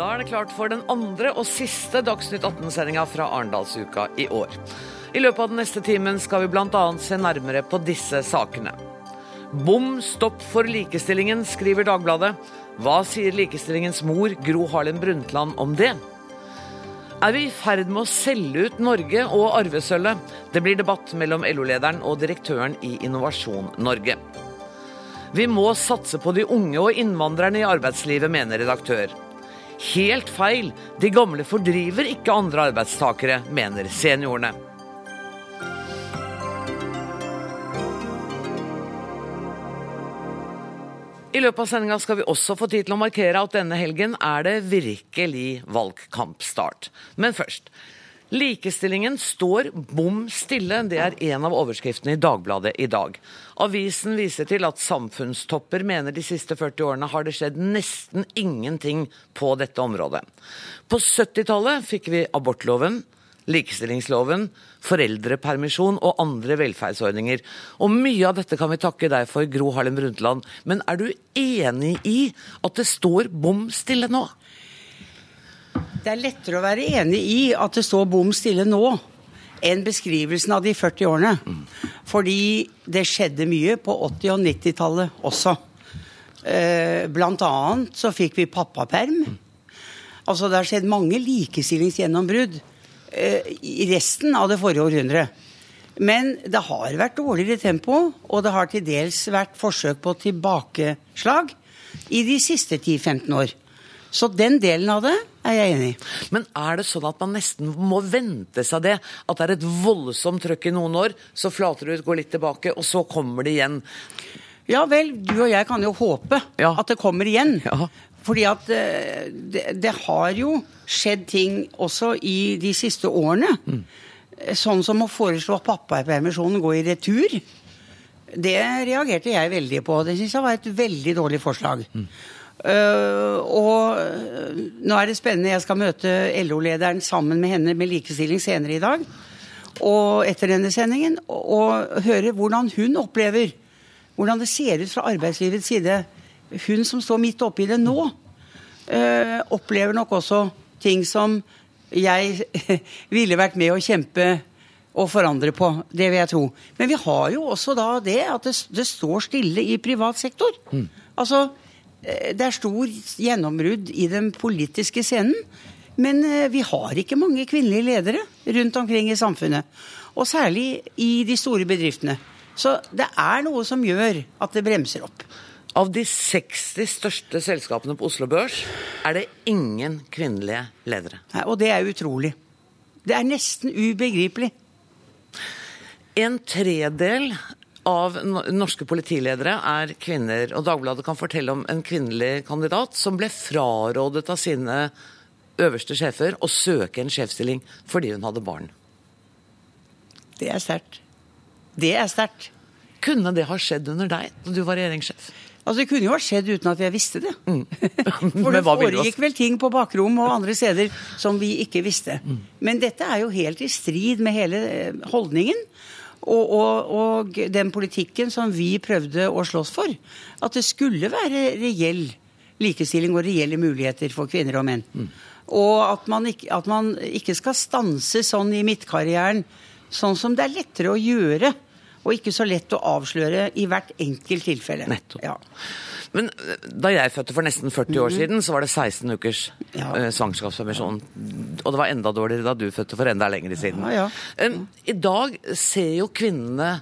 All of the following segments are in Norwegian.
Da er det klart for den andre og siste Dagsnytt 18-sendinga fra Arendalsuka i år. I løpet av den neste timen skal vi bl.a. se nærmere på disse sakene. Bom stopp for likestillingen, skriver Dagbladet. Hva sier likestillingens mor, Gro Harlem Brundtland, om det? Er vi i ferd med å selge ut Norge og arvesølvet? Det blir debatt mellom LO-lederen og direktøren i Innovasjon Norge. Vi må satse på de unge og innvandrerne i arbeidslivet, mener redaktør. Helt feil, de gamle fordriver ikke andre arbeidstakere, mener seniorene. I løpet av sendinga skal vi også få tid til å markere at denne helgen er det virkelig valgkampstart. Men først. Likestillingen står bom stille. Det er en av overskriftene i Dagbladet i dag. Avisen viser til at samfunnstopper mener de siste 40 årene har det skjedd nesten ingenting på dette området. På 70-tallet fikk vi abortloven, likestillingsloven, foreldrepermisjon og andre velferdsordninger. Og mye av dette kan vi takke deg for, Gro Harlem Brundtland. Men er du enig i at det står bom stille nå? Det er lettere å være enig i at det står bom stille nå, enn beskrivelsen av de 40 årene. Fordi det skjedde mye på 80- og 90-tallet også. Eh, blant annet så fikk vi pappaperm. Altså det har skjedd mange likestillingsgjennombrudd eh, i resten av det forrige århundret. Men det har vært dårligere tempo, og det har til dels vært forsøk på tilbakeslag i de siste 10-15 år. Så den delen av det er jeg enig i. Men er det sånn at man nesten må vente seg det? At det er et voldsomt trøkk i noen år, så flater det ut, går litt tilbake, og så kommer det igjen? Ja vel, du og jeg kan jo håpe Ja. at det kommer igjen. Ja. Fordi at eh, det, det har jo skjedd ting også i de siste årene. Sånn som å foreslå at pappapermisjonen går i retur. Det reagerte jeg veldig på. Det syns jeg var et veldig dårlig forslag. Uh, og uh, nå er det spennende. Jeg skal møte LO-lederen sammen med henne med likestilling senere i dag. Og etter denne sendingen. Og, og høre hvordan hun opplever hvordan det ser ut fra arbeidslivets side. Hun som står midt oppi det nå, uh, opplever nok også ting som jeg ville vært med å kjempe og forandre på. Det vil jeg tro. Men vi har jo også da det at det, det står stille i privat sektor. Altså, eh, det er stor gjennombrudd i den politiske scenen. Men eh, vi har ikke mange kvinnelige ledere rundt omkring i samfunnet. Og særlig i de store bedriftene. Så det er noe som gjør at det bremser opp. Av de 60 største selskapene på Oslo Børs er det ingen kvinnelige ledere. Nei, Og det er utrolig. Det er nesten ubegripelig. En tredel av norske politiledere er kvinner, og Dagbladet kan fortelle om en kvinnelig kandidat som ble frarådet av sine øverste sjefer å søke en sjefsstilling fordi hun hadde barn. Det er sterkt. Det er sterkt. Kunne det ha skjedd under deg da du var regjeringssjef? Altså, Det kunne jo ha skjedd uten at jeg visste det. Mm. For det foregikk vel ting på bakrom og andre steder som vi ikke visste. Mm. Men dette er jo helt i strid med hele eh, holdningen. Og, og, og den politikken som vi prøvde å slåss for. At det skulle være reell likestilling og reelle muligheter for kvinner og menn. Mm. Og at man, ikke, at man ikke skal stanse sånn i midtkarrieren, sånn som det er lettere å gjøre. Og ikke så lett å avsløre i hvert enkelt tilfelle. Nettopp. Ja. Men eh, da jeg fødte for nesten 40 år siden, så var det 16 ukers Ja. eh, svangerskapspermisjon. Og det var enda dårligere da du fødte for enda lenger siden. Ja, ja. Eh, I dag ser jo kvinnene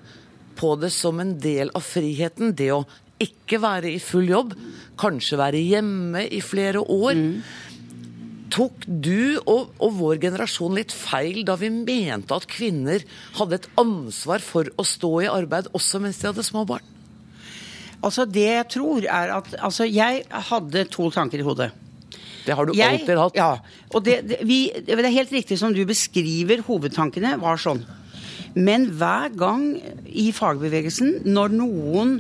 på det som en del av friheten. Det å ikke være i full jobb, kanskje være hjemme i flere år. Tok du og, og vår generasjon litt feil da vi mente at kvinner hadde et ansvar for å stå i arbeid også mens de hadde små barn? Altså Det jeg tror er at Altså, jeg hadde to tanker i hodet. Det har du Jeg, alltid hatt. Ja. Og det, det, vi, det er helt riktig som du beskriver hovedtankene, var sånn. Men hver gang i fagbevegelsen, når noen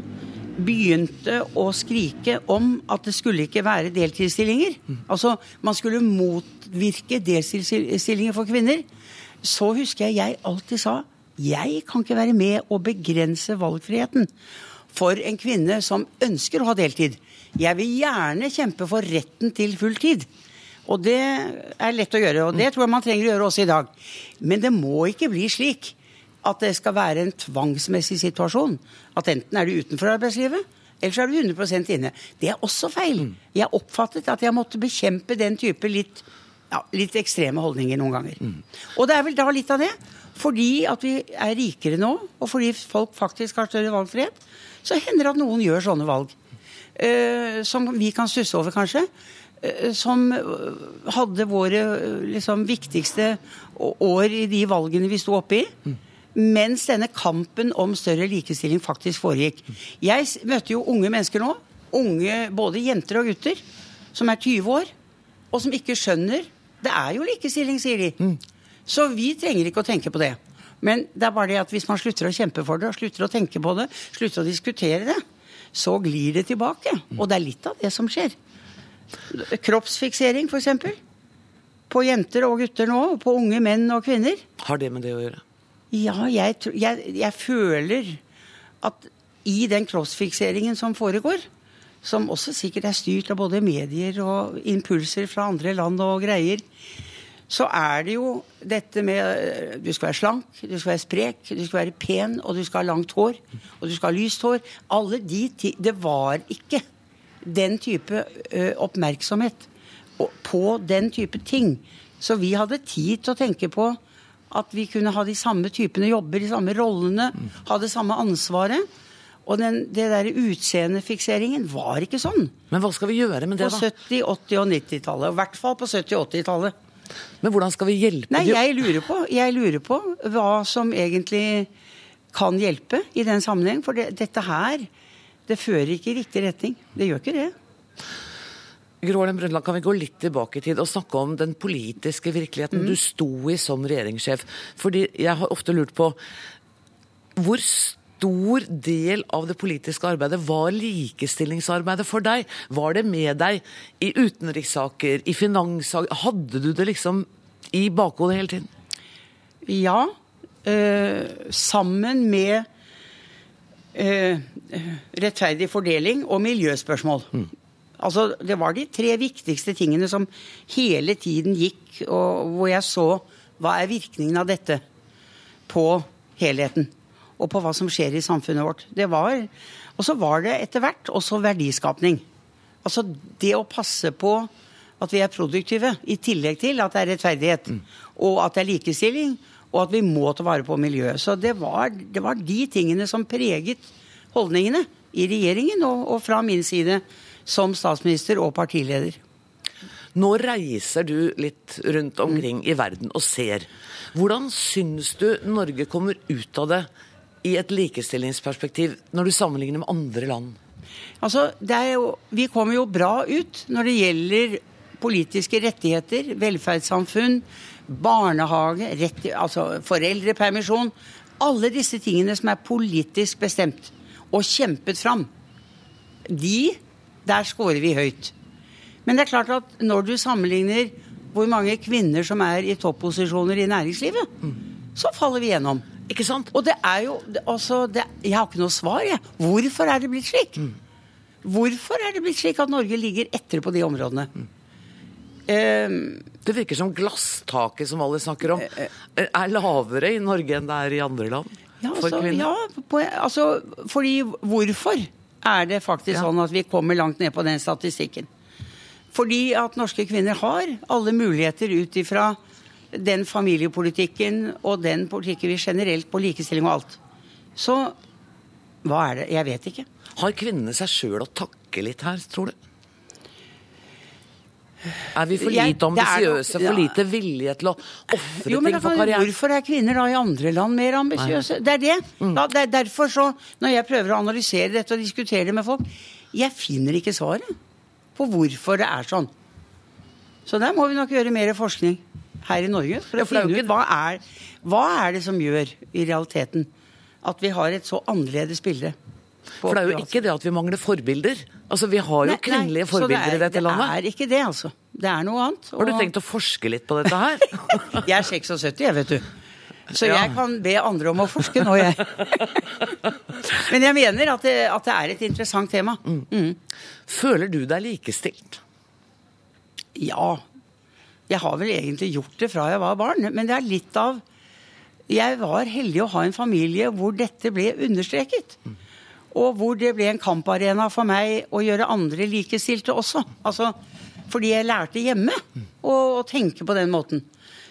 begynte å skrike om at det skulle ikke være deltidsstillinger, altså man skulle motvirke deltidsstillinger for kvinner, så husker jeg jeg alltid sa jeg kan ikke være med å begrense valgfriheten for en kvinne som ønsker å ha deltid. Jeg vil gjerne kjempe for retten til full tid. Og det er lett å gjøre, og det tror jeg man trenger å gjøre også i dag. Men det må ikke bli slik at det skal være en tvangsmessig situasjon. At enten er du utenfor arbeidslivet, eller så er du 100% inne. Det er også feil. Jeg oppfattet at jeg måtte bekjempe den type litt, ja, litt ekstreme holdninger noen ganger. Og det er vel da litt av det. Fordi at vi er rikere nå, og fordi folk faktisk har større valgfrihet, så hender det at noen gjør sånne valg. Uh, som vi kan stusse over, kanskje. Uh, som hadde våre liksom, viktigste år i de valgene vi sto oppe i. Mm. Mens denne kampen om større likestilling faktisk foregikk. Jeg møter jo unge mennesker nå, unge både jenter og gutter, som er 20 år, og som ikke skjønner Det er jo likestilling, sier de. Mm. Så vi trenger ikke å tenke på det. Men det er bare det at hvis man slutter å kjempe for det, slutter å tenke på det, slutter å diskutere det, så glir det tilbake. Og det er litt av det som skjer. Kroppsfiksering, f.eks. På jenter og gutter nå, og på unge menn og kvinner. Har det med det å gjøre? Ja, jeg, jeg, jeg føler at i den kroppsfikseringen som foregår, som også sikkert er styrt av både medier og impulser fra andre land og greier, så er det jo dette med eh, Du skal være slank, du skal være sprek, du skal være pen, og du skal ha langt hår. Og du skal ha lyst hår. Alle de ti Det var ikke den type ø, oppmerksomhet på den type ting. Så vi hadde tid til å tenke på at vi kunne ha de samme typene jobber, de samme rollene, ha det samme ansvaret. Og den, det der utseendefikseringen var ikke sånn. Men hva skal vi gjøre med det, da? På 70-, 80- og 90-tallet. I hvert fall på 70- og 80-tallet. Men hvordan skal vi hjelpe Nei, jeg lurer på, jeg lurer på hva som egentlig kan hjelpe i den sammenheng. For det, dette her, det fører ikke i riktig retning. Det gjør ikke det. Gro Harlem Brundtland, kan vi gå litt tilbake i tid og snakke om den politiske virkeligheten mm. du sto i som regjeringssjef? Fordi jeg har ofte lurt på hvor stor del av det politiske arbeidet var likestillingsarbeidet for deg? Var det med deg i utenrikssaker, i finanssaker? Hadde du det liksom i bakhodet hele tiden? Ja. Øh, sammen med øh, rettferdig fordeling og miljøspørsmål. Mm. Altså, det var de tre viktigste tingene som hele tiden gikk, og hvor jeg så hva er virkningen av dette på helheten. Og på hva som skjer i samfunnet vårt. Det var, Og så var det etter hvert også verdiskapning. Altså det å passe på at vi er produktive, i tillegg til at det er rettferdighet. Mm. Og at det er likestilling, og at vi må ta vare på miljøet. Så det var, det var de tingene som preget holdningene i regjeringen og, og fra min side som statsminister og partileder. Nå reiser du litt rundt omkring i verden og ser. Hvordan syns du Norge kommer ut av det i et likestillingsperspektiv, når du sammenligner med andre land? Altså, jo, Vi kommer jo bra ut når det gjelder politiske rettigheter, velferdssamfunn, barnehage, rett, altså foreldrepermisjon. Alle disse tingene som er politisk bestemt og kjempet fram. De der scorer vi høyt. Men det er klart at når du sammenligner hvor mange kvinner som er i topposisjoner i næringslivet, mm. så faller vi gjennom. Ikke sant? Og det er jo altså, det, Jeg har ikke noe svar, jeg. Hvorfor er det blitt slik? Mm. Hvorfor er det blitt slik at Norge ligger etter på de områdene? Mm. Um, det virker som glasstaket som alle snakker om, uh, er lavere i Norge enn det er i andre land? Ja, for altså, kvinner? Ja, på, altså, fordi hvorfor? Er det faktisk ja. sånn at vi kommer langt ned på den statistikken. Fordi at norske kvinner har alle muligheter ut ifra den familiepolitikken og den politikken vi generelt på likestilling og alt. Så hva er det? Jeg vet ikke. Har kvinnene seg sjøl å takke litt her, tror du? Er vi for lite ambisiøse, for lite vilje til å ofre ting for karrieren? Hvorfor er kvinner da i andre land mer ambisiøse? Det er det. Mm. Da, det er derfor så, når jeg prøver å analysere dette og diskutere det med folk, jeg finner ikke svaret på hvorfor det er sånn. Så der må vi nok gjøre mer forskning her i Norge for å ja, for finne ut hva er, hva er det som gjør i realiteten at vi har et så annerledes bilde. For det er jo ikke det at vi mangler forbilder. Altså, Vi har jo nei, kvinnelige nei, forbilder er, i dette landet. Det er ikke det, altså. Det er noe annet. Og... Har du tenkt å forske litt på dette her? jeg er 76, jeg, vet du. Så ja. jeg kan be andre om å forske nå, jeg. Men jeg mener at det, at det, er et interessant tema. Mm. Mm. Føler du deg likestilt? Ja. Jeg har vel egentlig gjort det fra jeg var barn, men det er litt av Jeg var heldig å ha en familie hvor dette ble understreket. Og hvor det ble en kamparena for meg å gjøre andre likestilte også. Altså, fordi jeg lærte hjemme å, å tenke på den måten.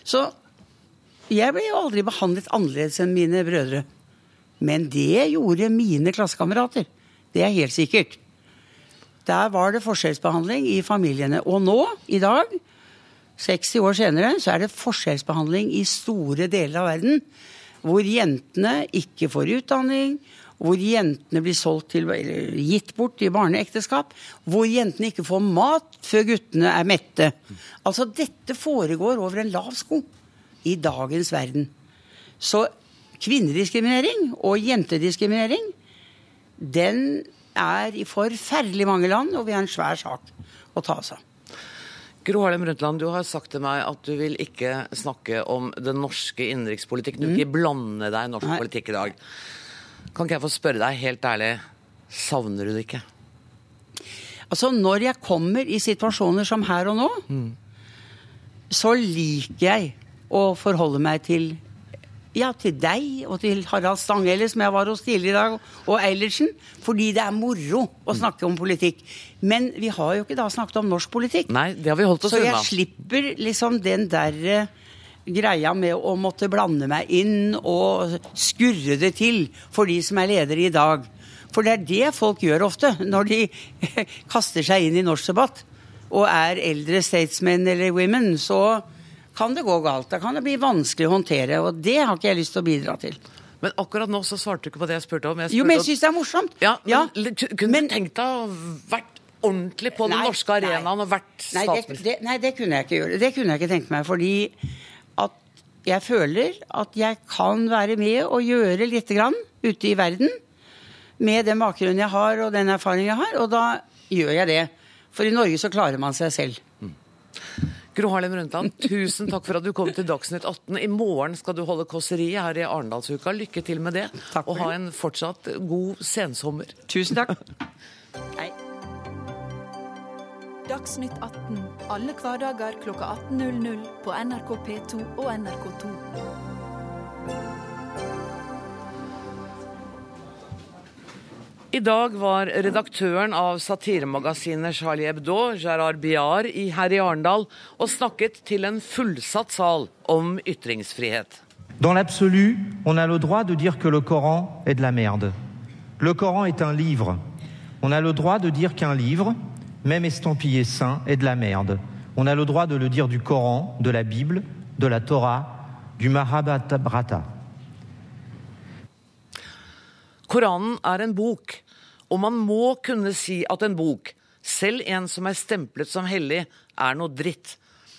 Så jeg ble jo aldri behandlet annerledes enn mine brødre. Men det gjorde mine klassekamerater. Det er helt sikkert. Der var det forskjellsbehandling i familiene. Og nå, i dag, 60 år senere, så er det forskjellsbehandling i store deler av verden. Hvor jentene ikke får utdanning, hvor jentene blir solgt til, eller gitt bort i barneekteskap. Hvor jentene ikke får mat før guttene er mette. Altså, dette foregår over en lav sko i dagens verden. Så kvinnediskriminering og jentediskriminering, den er i forferdelig mange land, og vi har en svær sak å ta oss av. Gro Harlem Brundtland, du har sagt til meg at du vil ikke snakke om den norske innenrikspolitikken. Du vil ikke blande deg i norsk politikk i dag. Kan ikke jeg få spørre deg helt ærlig, savner du det ikke? Altså, når jeg kommer i situasjoner som her og nå, så liker jeg å forholde meg til ja, til deg og til Harald Stanghelle, som jeg var hos tidligere i dag, og Eilertsen, fordi det er moro å snakke om politikk. Men vi har jo ikke da snakket om norsk politikk. Nei, det har vi holdt oss Så jeg unna. slipper liksom den derre greia med å måtte blande meg inn og skurre det til for de som er ledere i dag. For det er det folk gjør ofte når de kaster seg inn i norsk debatt og er eldre statesmen eller women. Så kan det gå galt. Da kan det bli vanskelig å håndtere. Og det har ikke jeg lyst til å bidra til. Men akkurat nå så svarte du ikke på det jeg spurte om. Jeg Jo, men jeg spurte syns det er morsomt. ja, men, Ja, Kunne men- du tenkt deg å vært ordentlig på den Nei, norske arenaen nei. og vært Nei det, statsminister? det, nei, det kunne jeg ikke gjøre. Det kunne jeg ikke tenke meg. Fordi jeg føler at jeg kan være med og gjøre lite grann ute i verden. Med den bakgrunnen jeg har og den erfaringen jeg har. Og da gjør jeg det. For i Norge så klarer man seg selv. Gro Harlem Brundtland, tusen takk for at du kom til Dagsnytt 18. I morgen skal du holde kåseriet her i Arendalsuka. Lykke til med det. Og ha en fortsatt god sensommer. Tusen takk. Hei. Dagsnytt 18 alle hverdager kl 18.00 på NRK P2 og NRK2. I dag var redaktøren av satiremagasinet Charlie Hebdo, Gerard Biar, i- her i Arendal og snakket til en fullsatt sal om ytringsfrihet. Dans l'absolu, on a le droit de dire que le Coran est de la merde. Le Coran est un livre. On a le droit de dire qu'un livre, même estampillé saint, est de la merde. On a le droit de le dire du Coran, de la Bible, de la Torah, du Mahabharata. Koranen er en bok, og man må kunne si at en bok, selv en som er stemplet som hellig, er noe dritt.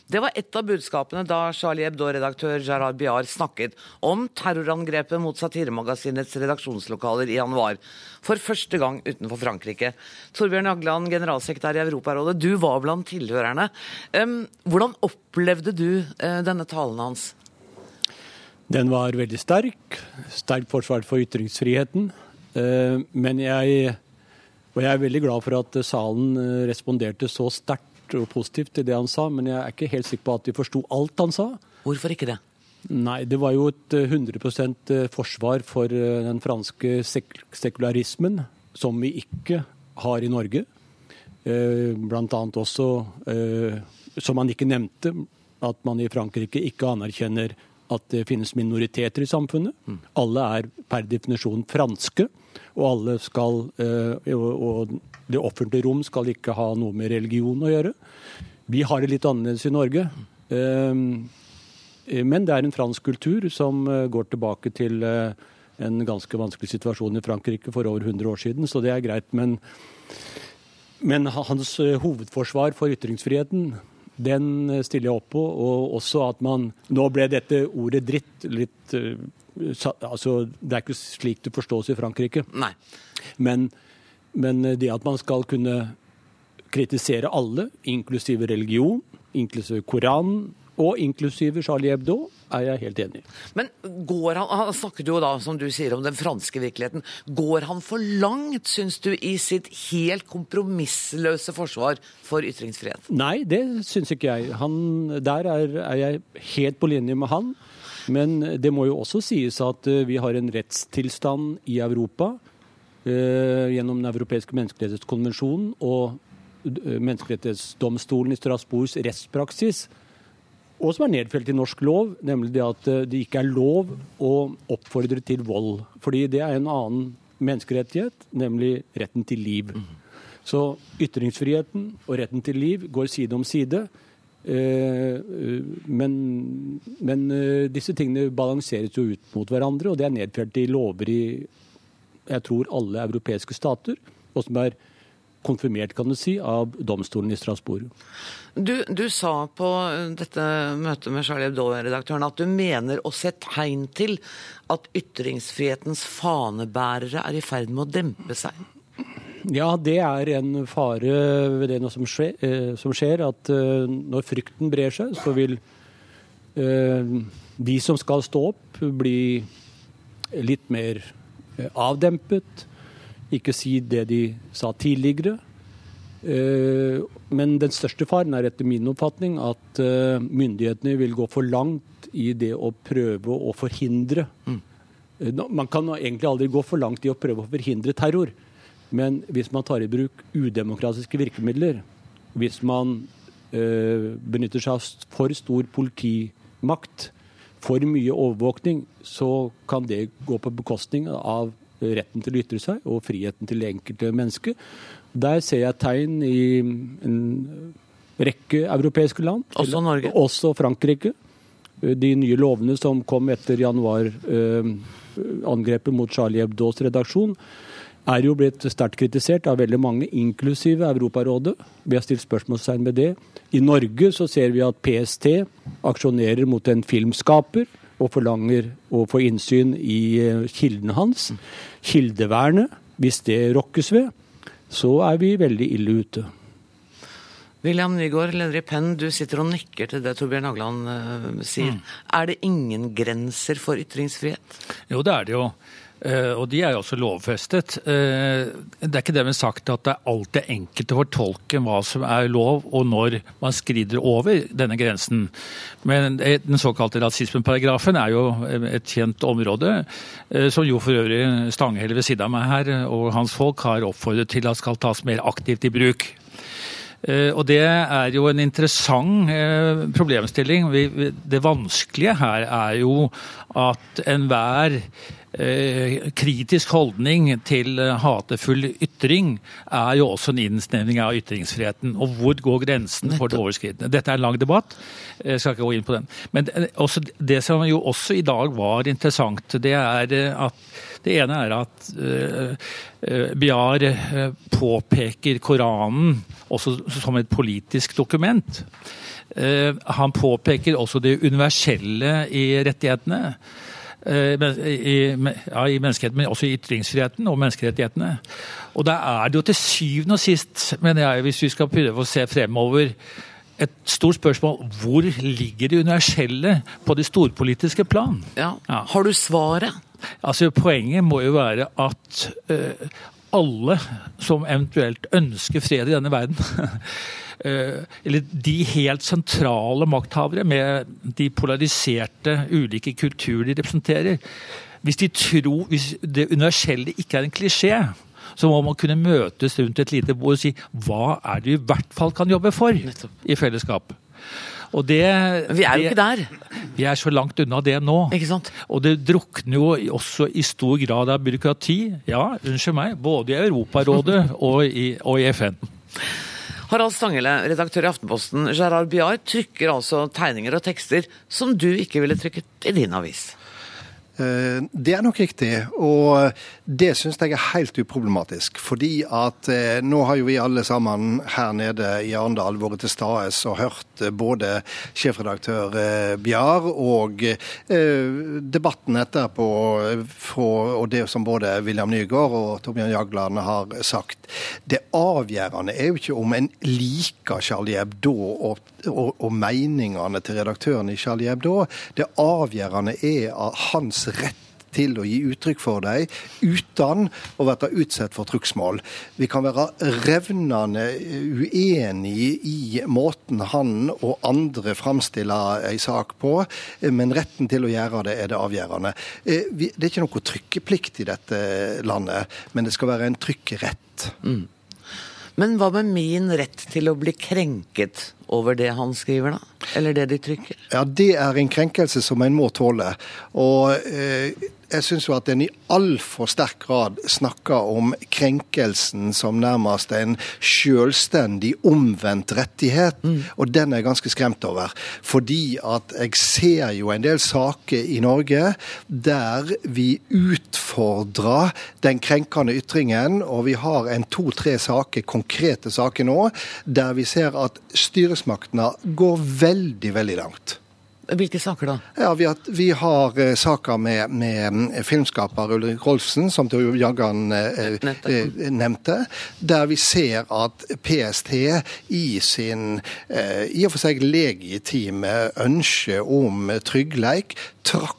Det var et av budskapene da Charlie Hebdo-redaktør Gerard Biar snakket om terrorangrepet mot satiremagasinets redaksjonslokaler i januar. For første gang utenfor Frankrike. Torbjørn Jagland, generalsekretær i Europarådet, du var blant tilhørerne. Hvordan opplevde du eh, denne talen hans? Den var veldig sterk. Sterkt forsvar for ytringsfriheten. Eh, Men jeg, jeg er veldig glad for at salen eh, responderte så sterkt og positivt til det han sa, men jeg er ikke helt sikker på at vi forsto alt han sa. Hvorfor ikke det? Nei, det var jo et eh, 100 forsvar for eh, den franske sek sekularismen, som vi ikke har i Norge. Eh, Blant annet også, eh, som han ikke nevnte, at man i Frankrike ikke anerkjenner at det finnes minoriteter i samfunnet. Alle er per definisjon franske, og alle skal eh, og det offentlige rom skal ikke ha noe med religion å gjøre. Vi har det litt annerledes i Norge. Eh, Eh, Men det er en fransk kultur som eh, går tilbake til eh, en ganske vanskelig situasjon i Frankrike for over 100 år siden, så det er greit. Men, men hans hovedforsvar for ytringsfriheten, den stiller jeg opp på. Og også at man Nå ble dette ordet dritt litt Altså, det er ikke slik det forstås i Frankrike. Nei. Men, men det at man skal kunne kritisere alle, inklusive religion, inklusive Koranen, og inklusive Charlie Hebdo, er jeg helt enig i. Men går han, han snakket jo da, som du sier, om den franske virkeligheten. Går han for langt, syns du, i sitt helt kompromissløse forsvar for ytringsfrihet? Nei, det syns ikke jeg. Han, der er, er jeg helt på linje med han. Men det må jo også sies at eh, vi har en rettstilstand i Europa eh, gjennom Den europeiske menneskerettighetskonvensjonen og eh, Menneskerettighetsdomstolen i Strasbourgs rettspraksis og som er nedfelt i norsk lov, nemlig det at eh, det ikke er lov å oppfordre til vold. Fordi det er en annen menneskerettighet, nemlig retten til liv. Så ytringsfriheten og retten til liv går side om side. Eh, men, men eh, disse tingene balanseres jo ut mot hverandre, og det er nedfelt i lover i jeg tror alle europeiske stater, og som er konfirmert kan du si, av domstolen i Strasbourg. Du, du, sa på dette møtet med Charlie Hebdo-redaktøren at du mener å se tegn til at ytringsfrihetens fanebærere er i ferd med å dempe seg. Ja, det er en fare ved det som skjer, eh, som skjer at eh, når frykten brer seg, så vil eh, de som skal stå opp, bli litt mer eh, avdempet ikke si det de sa tidligere. Eh, men den største faren er etter min oppfatning at eh, myndighetene vil gå for langt i det å prøve å forhindre. Mm. Man kan egentlig aldri gå for langt i å prøve å forhindre terror. Men hvis man tar i bruk udemokratiske virkemidler, hvis man benytter seg av for stor politimakt, for mye overvåkning, så kan det gå på bekostning av retten til å ytre seg og friheten til det enkelte menneske. Der ser jeg tegn i en rekke europeiske land. Også Norge? Også Frankrike. De nye lovene som kom etter januar-angrepet mot Charlie Hebdos redaksjon, er jo blitt sterkt kritisert av veldig mange, inklusive Europarådet. Vi har stilt spørsmålstegn med det. I Norge så ser vi at PST aksjonerer mot en filmskaper og forlanger å få innsyn i eh, kildene hans. Kildevernet, hvis det rokkes ved, så er vi veldig ille ute. William Nygaard, leder i Penn, du sitter og nikker til det Torbjørn Hagland uh, sier. Mm. Er det ingen grenser for ytringsfrihet? Jo, det er det jo. Uh, og de er jo også lovfestet. Uh, det er ikke dermed sagt at det er alltid enkelt å fortolke hva som er lov, og når man skrider over denne grensen. Men den såkalte rasismeparagrafen er jo et kjent område, som jo for øvrig Stanghelle ved siden av meg her og hans folk har oppfordret til at skal tas mer aktivt i bruk. Og Det er jo en interessant problemstilling. Det vanskelige her er jo at enhver Eh, kritisk holdning til eh, hatefull ytring er jo også en innsnevring av ytringsfriheten. Og hvor går grensen for det overskridende? Dette er en lang debatt, jeg skal ikke gå inn på den. Men det som jo også i dag var interessant, det er eh, at det ene er at Biar påpeker Koranen også som et politisk dokument. han påpeker også det universelle i rettighetene. Eh, i, ja, i menneskeheten, men også i ytringsfriheten og menneskerettighetene. Og da er det jo til syvende og sist, mener jeg, hvis vi skal prøve å se fremover, et stort spørsmål hvor ligger det universelle på det storpolitiske plan? Ja. ja. Har du svaret? Altså Poenget må jo være at uh, alle som eventuelt ønsker fred i denne verden eller de helt sentrale makthavere med de polariserte ulike kulturer de representerer. Hvis de tror, hvis det universelle ikke er en klisjé, så må man kunne møtes rundt et lite bord og si hva er det vi i hvert fall kan jobbe for i fellesskap. Og det, vi er jo ikke der. Vi er så langt unna det nå. Ikke sant? Og det drukner jo også i stor grad av byråkrati. Ja, unnskyld meg. Både i Europarådet og i, og i FN. Harald Stangele, redaktør i Aftenposten. Gerard Biar trykker altså tegninger og tekster som du ikke ville trykket i din avis. Eh, det er nok riktig, og det syns jeg er helt uproblematisk. Fordi at eh, nå har jo vi alle sammen her nede i Arendal vært til stades og hørt eh, både sjefredaktør Bjar og debatten etterpå og det som både William Nygaard og Torbjørn Jagland har sagt. Det avgjørende er jo ikke om en liker Charlie Hebdo og, og, og meningene til redaktøren i Charlie Hebdo. Det avgjørende er hans rett til å gi uttrykk for dem uten å bli utsatt for trugsmål. Vi kan være revnende uenige i måten han og andre framstiller en sak på, men retten til å gjøre det er det avgjørende. Eh, det er ikke noe trykkeplikt i dette landet, men det skal være en trykkerett. Mm. Men hva med min rett til å bli krenket over det han skriver, da? Eller det de trykker? Ja, det er en krenkelse som en må tåle. Og eh, jeg syns jo at en i altfor sterk grad snakker om krenkelsen som nærmest en selvstendig omvendt rettighet, mm. og den er jeg ganske skremt over. Fordi at jeg ser jo en del saker i Norge der vi utfordrer den krenkende ytringen, og vi har en to-tre saker, konkrete saker nå, der vi ser at styresmaktene går veldig, veldig langt. Hvilke saker da? Ja, Vi har, vi har uh, saker med, med mm, filmskaper Ulrik Rolfsen, som Tor Jaggan uh, uh, nevnte, der vi ser at PST i sin i og for seg legitime ønske om tryggleik trakk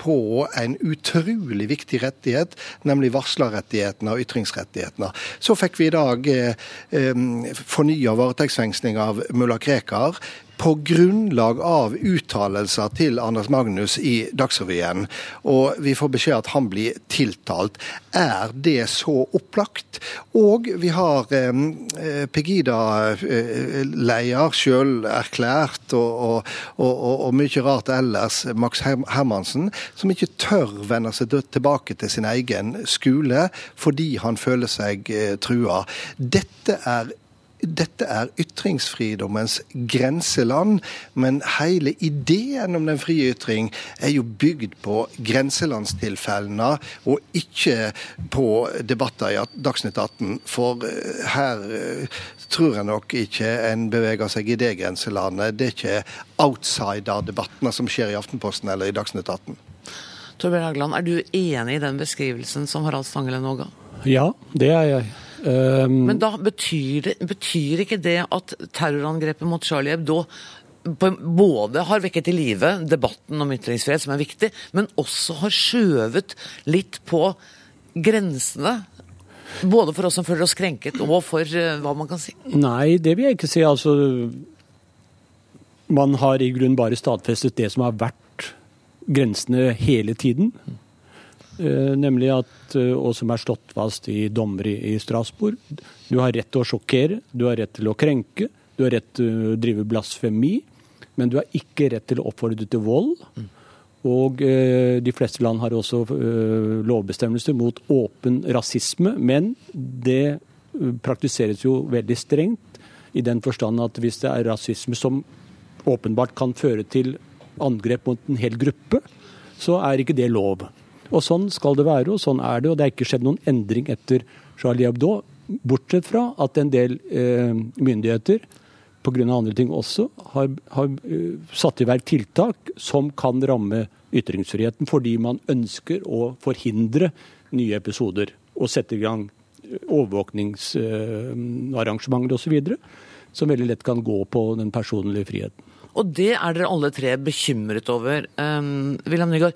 på en utrolig viktig rettighet, nemlig varslerrettighetene og ytringsrettighetene. Så fikk vi i dag eh, fornya varetektsfengsling av mulla Krekar på grunnlag av uttalelser til Anders Magnus i Dagsrevyen, og vi får beskjed at han blir tiltalt. Er det så opplagt? Og vi har eh, Pegida-leder, eh, sjøl erklært, og, og, og, og, mye rart ellers, Max Hermansen, som ikke tør vende seg tilbake til sin egen skole fordi han føler seg eh, trua. Dette er dette er ytringsfridommens grenseland, men hele ideen om den frie ytring er jo bygd på grenselandstilfellene, og ikke på debatter i Dagsnytt 18. For eh, her eh, tror jeg nok ikke en beveger seg i det grenselandet. Det er ikke outsider-debattene som skjer i Aftenposten eller i Dagsnytt 18. Torbjørn Hagland, er du enig i den beskrivelsen som Harald Stanghelle nå ga? Ja, det er jeg. Um, Men da betyr, det, betyr ikke det at terrorangrepet mot Charlie Hebdo både har vekket til live debatten om ytringsfrihet, som er viktig, men også har skjøvet litt på grensene. Både for oss som føler oss krenket, og for uh, hva man kan si? Nei, det vil jeg ikke si. Altså, man har i grunnen bare stadfestet det som har vært grensene hele tiden. Uh, nemlig at Eh, og som er slått fast i dommer i, Strasbourg. Du har rett til å sjokkere, du har rett til å krenke, du har rett til å drive blasfemi, men du har ikke rett til å oppfordre til vold. Og eh, de fleste land har også eh, lovbestemmelser mot åpen rasisme, men det eh, praktiseres jo veldig strengt i den forstand at hvis det er rasisme som åpenbart kan føre til angrep mot en hel gruppe, så er ikke det lov. Og sånn skal det være, og sånn er det. Og det er ikke skjedd noen endring etter Charlie Hebdo, bortsett fra at en del eh, myndigheter pga. andre ting også, har, har uh, satt i verk tiltak som kan ramme ytringsfriheten, fordi man ønsker å forhindre nye episoder og sette i gang eh, overvåkningsarrangementer uh, osv. Som veldig lett kan gå på den personlige friheten. Og det er dere alle tre bekymret over. Um, William Nygaard,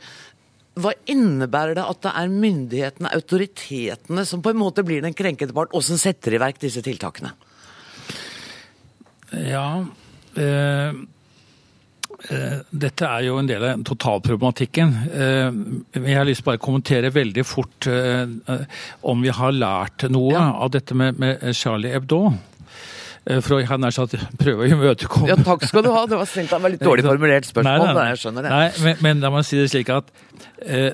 hva innebærer det at det er myndighetene, autoritetene, som på en måte blir den krenkede part, og som setter i verk disse tiltakene? Ja, eh, eh, dette er jo en del av totalproblematikken. Eh, jeg har lyst til bare å kommentere veldig fort eh, om vi har lært noe ja. av dette med, med Charlie Hebdo. Eh, for å nær sagt prøve å imøtekomme Ja, takk skal du ha. Det var snilt. Det var litt dårlig formulert spørsmål. Nei, nei, jeg skjønner det. Nei, men, men la meg si det slik at eh,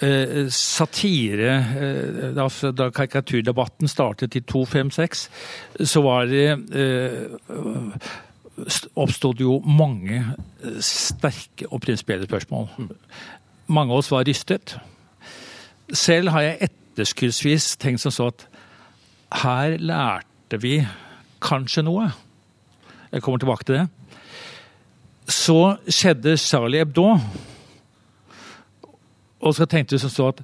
eh, satire eh, da, da, karikaturdebatten startet i 256, så var det eh, oppstod jo mange eh, sterke og prinsipielle spørsmål. Mange av oss var rystet. Selv har jeg etterskuddsvis tenkt som så at her lærte vi kanskje noe. Jeg kommer tilbake til det. Så skjedde Charlie Hebdo. Og så tenkte vi så at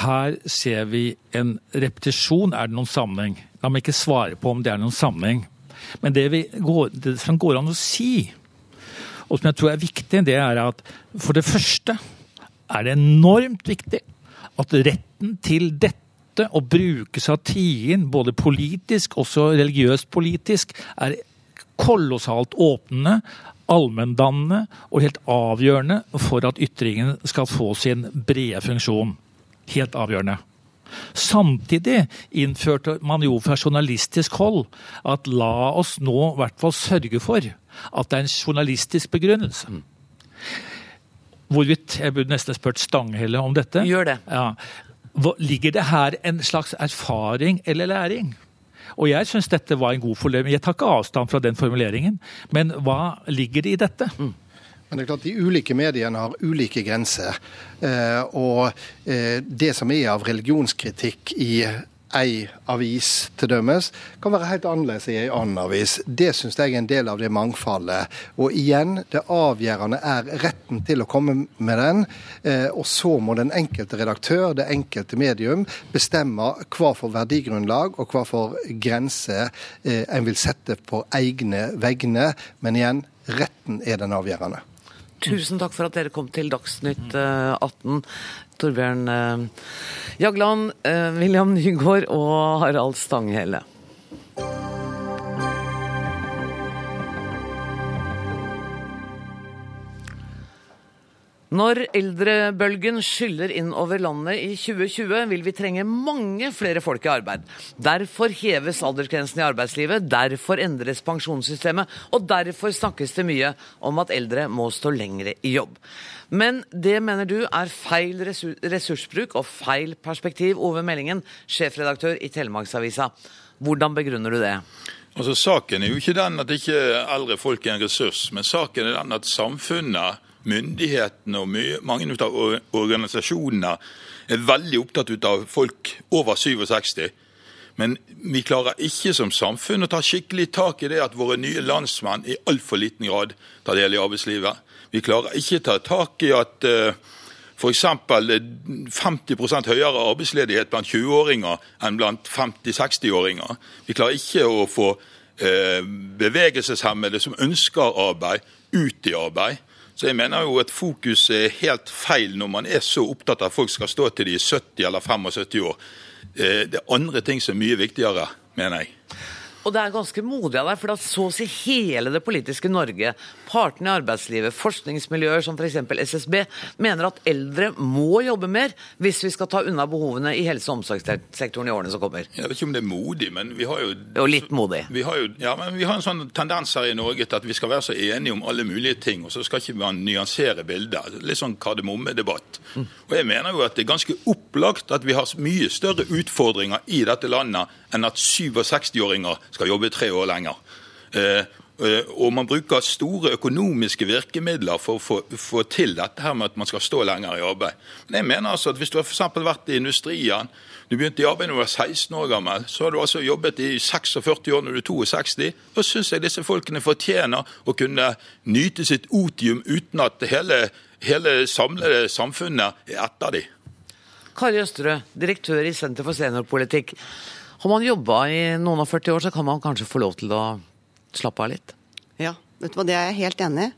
her ser vi en repetisjon. Er det noen sammenheng? La meg ikke svare på om det er noen sammenheng. Men det, går, det som går an å si, og som jeg tror er viktig, det er at for det første er det enormt viktig at retten til dette å bruke satiren, både politisk også religiøst politisk, er kolossalt åpnende, allmenndannende og helt avgjørende for at ytringen skal få sin brede funksjon. Helt avgjørende. Samtidig innførte man jo fra journalistisk hold at la oss nå i hvert fall sørge for at det er en journalistisk begrunnelse. Hvorvidt Jeg burde nesten spurt Stanghelle om dette. Gjør det. Ja. Ligger det her en slags erfaring eller læring? Og jeg syns dette var en god formulering. Jeg tar ikke avstand fra den formuleringen, men hva ligger det i dette? Mm. Men det er klart De ulike mediene har ulike grenser. Eh, og eh, det som er av religionskritikk i ei avis til dømes, kan være helt annerledes i ei annen avis. Det syns jeg er en del av det mangfoldet. Og igjen, det avgjørende er retten til å komme med den. Eh, og så må den enkelte redaktør, det enkelte medium, bestemme hva for verdigrunnlag og hva for grenser en vil sette på egne vegne. Men igjen, retten er den avgjørende. Tusen takk for at dere kom til Dagsnytt 18. Eh, Torbjørn eh, Jagland, eh, William Nygaard og Harald Stanghelle. Når eldrebølgen skyller inn over landet i 2020, vil vi trenge mange flere folk i arbeid. Derfor heves aldersgrensen i arbeidslivet, derfor endres pensjonssystemet, og derfor snakkes det mye om at eldre må stå lengre i jobb. Men det mener du er feil ressursbruk og feil perspektiv, Ove Meldingen, sjefredaktør i Telemarksavisa. Hvordan begrunner du det? Altså, Saken er jo ikke den at ikke eldre folk er en ressurs, men saken er den at samfunnet myndighetene og mange av organisasjonene er veldig opptatt av folk over 67. Men vi klarer ikke som samfunn å ta skikkelig tak i det at våre nye landsmenn i altfor liten grad tar del i arbeidslivet. Vi klarer ikke ta tak i at uh, f.eks. 50% høyere arbeidsledighet blant 20-åringer enn blant 50-60-åringer. Vi klarer ikke å få uh, bevegelseshemmede som ønsker arbeid, ut i arbeid. Så jeg mener jo at fokus er helt feil når man er så opptatt av at folk skal stå til de er 70 eller 75 år. Eh, det er andre ting som er mye viktigere, mener jeg. Og det er ganske modig av deg, for da så å si hele det politiske Norge, partene i arbeidslivet, forskningsmiljøer som f.eks. SSB, mener at eldre må jobbe mer hvis vi skal ta unna behovene i helse- og omsorgssektoren i årene som kommer. Jeg vet ikke om det er modig, men vi har jo Jo, litt modig. Vi har jo ja, men vi har en sånn tendens her i Norge til at vi skal være så enige om alle mulige ting, og så skal ikke man nyansere bildet. Litt sånn kardemommedebatt. Mm. Og jeg mener jo at det er ganske opplagt at vi har mye større utfordringer i dette landet enn at 67-åringer skal jobbe tre år lenger. Eh, eh, og man bruker store økonomiske virkemidler for å få til dette her med at man skal stå lenger i arbeid. Men jeg mener altså at Hvis du har for vært i industrien, du begynte i arbeid da du var 16 år gammel, så har du altså jobbet i 46 år når du er 62. Da syns jeg disse folkene fortjener å kunne nyte sitt otium uten at hele, hele samlede samfunnet er etter dem. Kari Østerød, direktør i Senter for seniorpolitikk. Har man jobba i noen og 40 år, så kan man kanskje få lov til å slappe av litt? Ja, vet du hva, det er jeg helt enig i.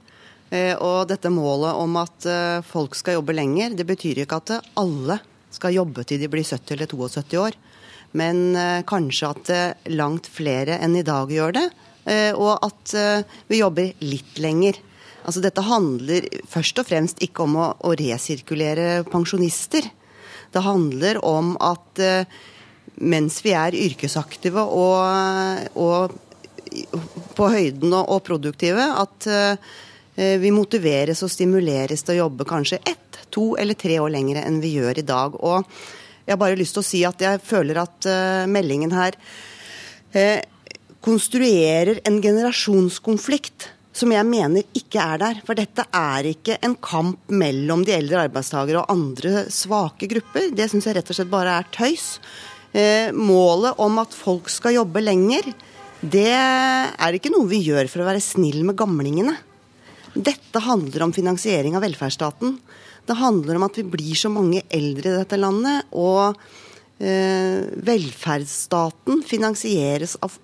Eh, og dette målet om at eh, folk skal jobbe lenger, det betyr ikke at alle skal jobbe til de blir 70 eller 72 år. Men eh, kanskje at langt flere enn i dag gjør det. Og at vi jobber litt lenger. Altså Dette handler først og fremst ikke om å, å resirkulere pensjonister. Det handler om at mens vi er yrkesaktive og, og på høyden og, produktive, at uh, vi motiveres og stimuleres til å jobbe kanskje ett, to eller tre år lenger enn vi gjør i dag. Og jeg har bare lyst til å si at jeg føler at uh, meldingen her uh, konstruerer en generasjonskonflikt som jeg mener ikke er der. For dette er ikke en kamp mellom de eldre arbeidstakere og andre svake grupper. Det syns jeg rett og slett bare er tøys. Eh, målet om at folk skal jobbe lenger, det er ikke noe vi gjør for å være snill med gamlingene. Dette handler om finansiering av velferdsstaten. Det handler om at vi blir så mange eldre i dette landet. og velferdsstaten finansieres av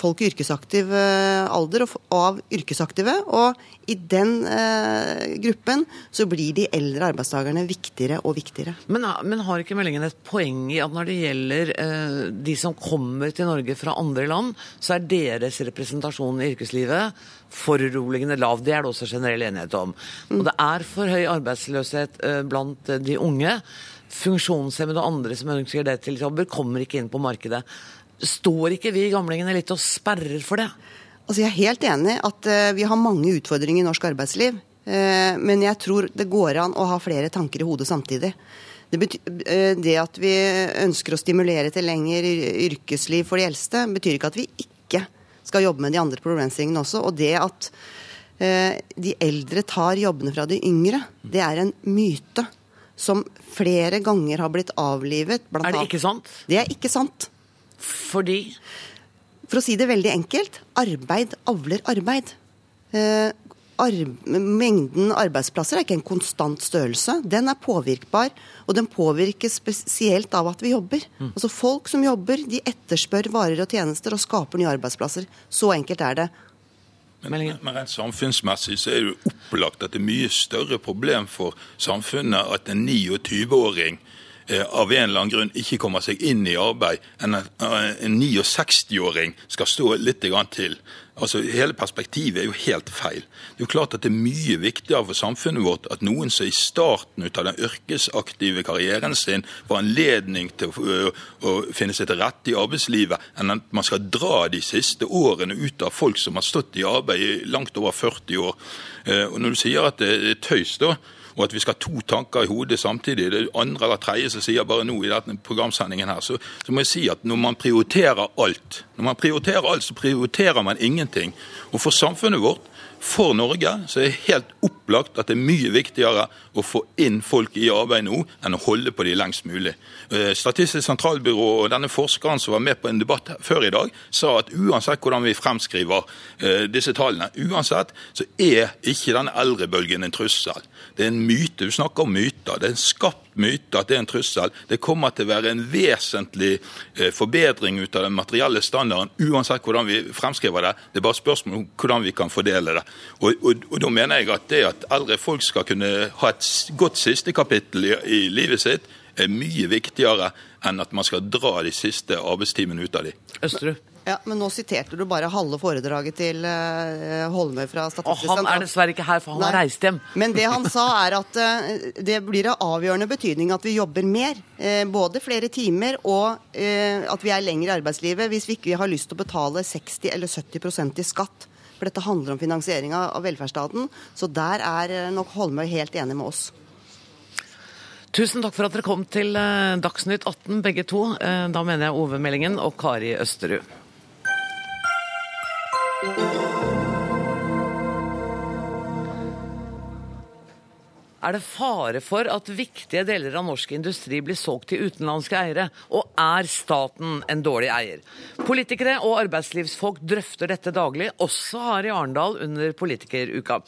folk i yrkesaktiv eh, alder og av yrkesaktive. Og i den eh, gruppen så blir de eldre arbeidstakerne viktigere og viktigere. Men, men, har ikke meldingen et poeng i at når det gjelder eh, de som kommer til Norge fra andre land, så er deres representasjon i yrkeslivet foruroligende lav. Det er det også generell enighet om. Mm. Og det er for høy arbeidsløshet eh, blant de unge funksjonshemmede og andre som ønsker det til jobber, kommer ikke inn på markedet. Står ikke vi gamlingene litt og sperrer for det? Altså jeg er helt enig at uh, vi har mange utfordringer i norsk arbeidsliv. Uh, men jeg tror det går an å ha flere tanker i hodet samtidig. Det, uh, det at vi ønsker å stimulere til lengre yrkesliv for de eldste, betyr ikke at vi ikke skal jobbe med de andre problemstillingene også. Og det at de eldre tar jobbene fra de yngre, det er en myte som flere ganger har blitt avlivet. er det ikke sant? Det er ikke sant. Fordi? For å si det veldig enkelt arbeid avler arbeid. Eh, arb mengden arbeidsplasser er ikke en konstant størrelse. Den er påvirkbar, og den påvirkes spesielt av at vi jobber. Mm. Altså Folk som jobber, de etterspør varer og tjenester og skaper nye arbeidsplasser. Så enkelt er det. Men, men rent samfunnsmessig så er det jo opplagt at det er mye større problem for samfunnet at en 29-åring Eh, av en eller annen grunn ikke kommer seg inn i arbeid, enn en 69-åring skal stå litt til. Altså, Hele perspektivet er jo helt feil. Det er jo klart at det er mye viktigere for samfunnet vårt at noen som i starten ut av den yrkesaktive karrieren sin får anledning til å, å finne seg til rette i arbeidslivet, enn at man skal dra de siste årene ut av folk som har stått i arbeid i langt over 40 år. Eh, og Når du sier at det er tøys, da, og at vi skal ha to tanker i hodet samtidig. Det er andre eller tredje som sier bare nå i denne programsendingen her. Så, så, må jeg si at når man prioriterer alt, når man prioriterer alt, så prioriterer man ingenting. Og for samfunnet vårt for Norge så er det helt opplagt at det er mye viktigere å få inn folk i arbeid nå, enn å holde på de lengst mulig. Eh, Statistisk sentralbyrå og denne forskeren som var med på en debatt før i dag, sa at uansett hvordan vi fremskriver eh, disse tallene, uansett så er ikke denne eldrebølgen en trussel. Det er en myte. Du snakker om myter. Det er en skapt myte at det er en trussel. Det kommer til å være en vesentlig eh, forbedring ut av den materielle standarden, uansett hvordan vi fremskriver det. Det er bare spørsmål om hvordan vi kan fordele det. Og, og, og Da mener jeg at det at eldre folk skal kunne ha et godt siste kapittel i, i livet sitt, er mye viktigere enn at man skal dra de siste arbeidstimene ut av dem. Østerud? Ja, Men nå siterte du bare halve foredraget til uh, Holme fra Statistisk sentralbyrå. Han er dessverre ikke her, for han Nei. har reist hjem. Men det han sa, er at uh, det blir av avgjørende betydning at vi jobber mer. Uh, både flere timer og at vi er lenger i arbeidslivet hvis vi ikke har lyst til å betale 60 eller 70% i skatt. For dette handler om finansiering av velferdsstaten. Så der er nok Holmøy helt enig med oss. Tusen takk for at dere kom til Dagsnytt 18, begge to. Da mener jeg Ove Meldingen og Kari Østerud. Er det fare for at viktige deler av norsk industri blir solgt til utenlandske eiere? Og er staten en dårlig eier? Politikere og arbeidslivsfolk drøfter dette daglig, også her i Arendal under politikeruka.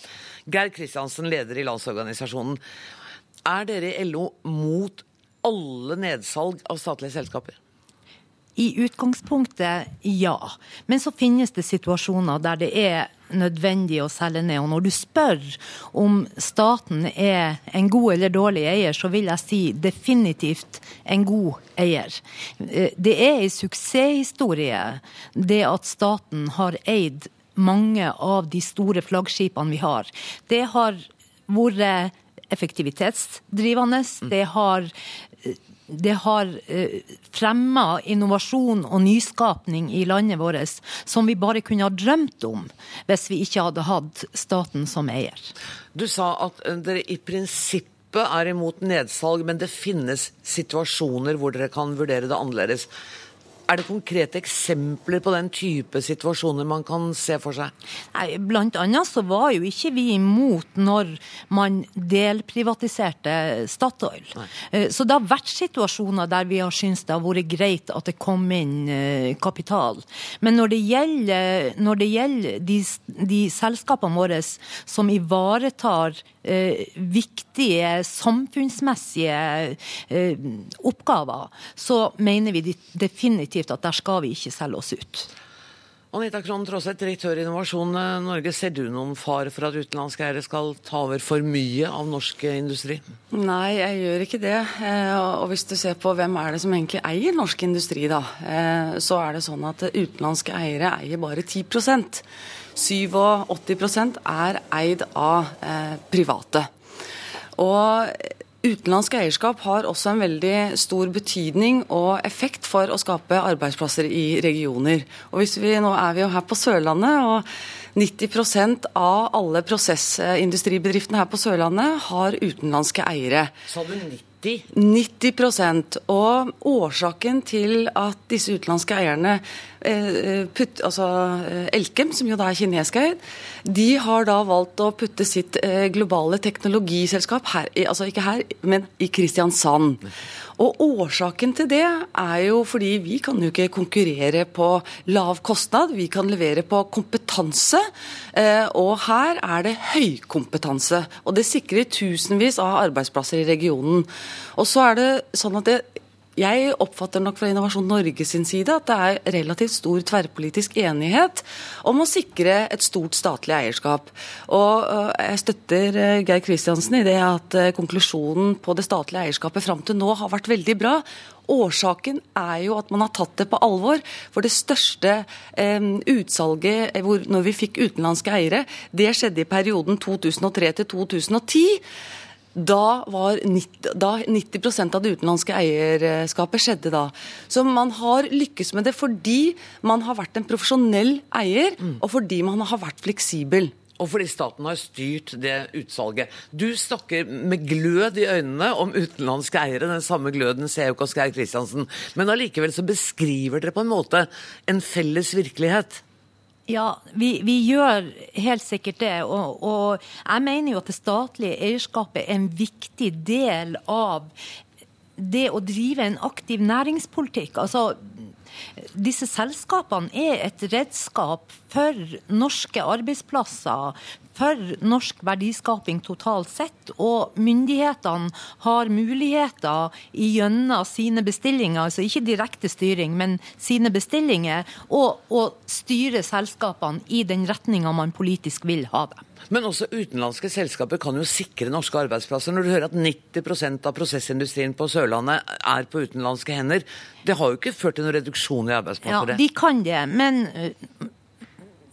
Geir Kristiansen, leder i Landsorganisasjonen. Er dere i LO mot alle nedsalg av statlige selskaper? I utgangspunktet ja. Men så finnes det situasjoner der det er nødvendig å selge ned. Og når du spør om staten er en god eller dårlig eier, så vil jeg si definitivt en god eier. Eh, det er en suksesshistorie det at staten har eid mange av de store flaggskipene vi har. Det har vært effektivitetsdrivende. Det har det har eh, fremma innovasjon og nyskapning i landet vårt som vi bare kunne ha drømt om hvis vi ikke hadde hatt staten som eier. Du sa at eh, dere i prinsippet er imot nedsalg, men det finnes situasjoner hvor dere kan vurdere det annerledes. Er det konkrete eksempler på den type situasjoner man kan se for seg? Nei, Blant annet så var jo ikke vi imot når man delprivatiserte Statoil. Eh, Så det har vært situasjoner der vi har syntes det har vært greit at det kom inn eh, kapital. Men når det gjelder, når det gjelder de, de selskapene våre som ivaretar eh, viktige samfunnsmessige oppgaver, så mener vi de- definitivt at der skal vi ikke selge oss ut. Anita Krohn Traaseth, direktør i Innovasjon Norge. Ser du noen fare for at utenlandske eiere skal ta over for mye av norsk industri? Nei, jeg gjør ikke det. Eh, Og hvis du ser på hvem er det som egentlig eier norsk industri, da, eh, så er det sånn at utenlandske eiere eier bare 10% 87% er eid av eh, private. Og utenlandsk eierskap har også en veldig stor betydning og effekt for å skape arbeidsplasser i regioner. Og hvis vi, nå er vi jo her på Sørlandet, og 90% av alle prosessindustribedriftene her på Sørlandet har utenlandske eiere. Sa du 90? 90 Og årsaken til at disse utenlandske eierne putt, altså eh, Elkem, som jo da er kineskeid, de har da valgt å putte sitt eh, globale teknologiselskap her, altså ikke her, men i Kristiansand. Og årsaken til det er jo fordi vi kan jo ikke konkurrere på lav kostnad, vi kan levere på kompetanse. eh, Og her er det høykompetanse. Og det sikrer tusenvis av arbeidsplasser i regionen. Og så er det sånn at det jeg oppfatter nok fra Innovasjon Norge sin side at det er relativt stor tverrpolitisk enighet om å sikre et stort statlig eierskap. Og øh, jeg støtter øh, Geir Kristiansen i det at øh, konklusjonen på det statlige eierskapet fram til nå har vært veldig bra. Årsaken er jo at man har tatt det på alvor. For det største eh, utsalget eh, hvor, når vi fikk utenlandske eiere, det skjedde i perioden 2003 til 2010. Da var 90, da 90% av det utenlandske eierskapet skjedde da. Så man har lykkes med det fordi man har vært en profesjonell eier, og fordi man har vært fleksibel. Og fordi staten har styrt det utsalget. Du snakker med glød i øynene om utenlandske eiere. Den samme gløden ser jo ikke hos Geir Kristiansen. Men allikevel så beskriver dere på en måte en felles virkelighet. Ja, vi, vi gjør helt sikkert det. Og, og jeg mener jo at det statlige eierskapet er en viktig del av det å drive en aktiv næringspolitikk. Altså, disse selskapene er et redskap for norske arbeidsplasser, for norsk verdiskaping totalt sett. Og myndighetene har muligheter gjennom sine bestillinger, altså ikke direkte styring, men sine bestillinger, og å styre selskapene i den retninga man politisk vil ha dem. Men også utenlandske selskaper kan jo sikre norske arbeidsplasser. Når du hører at 90% av prosessindustrien på Sørlandet er på utenlandske hender, det har jo ikke ført til noen reduksjon i arbeidsplasser, Ja, de kan det, men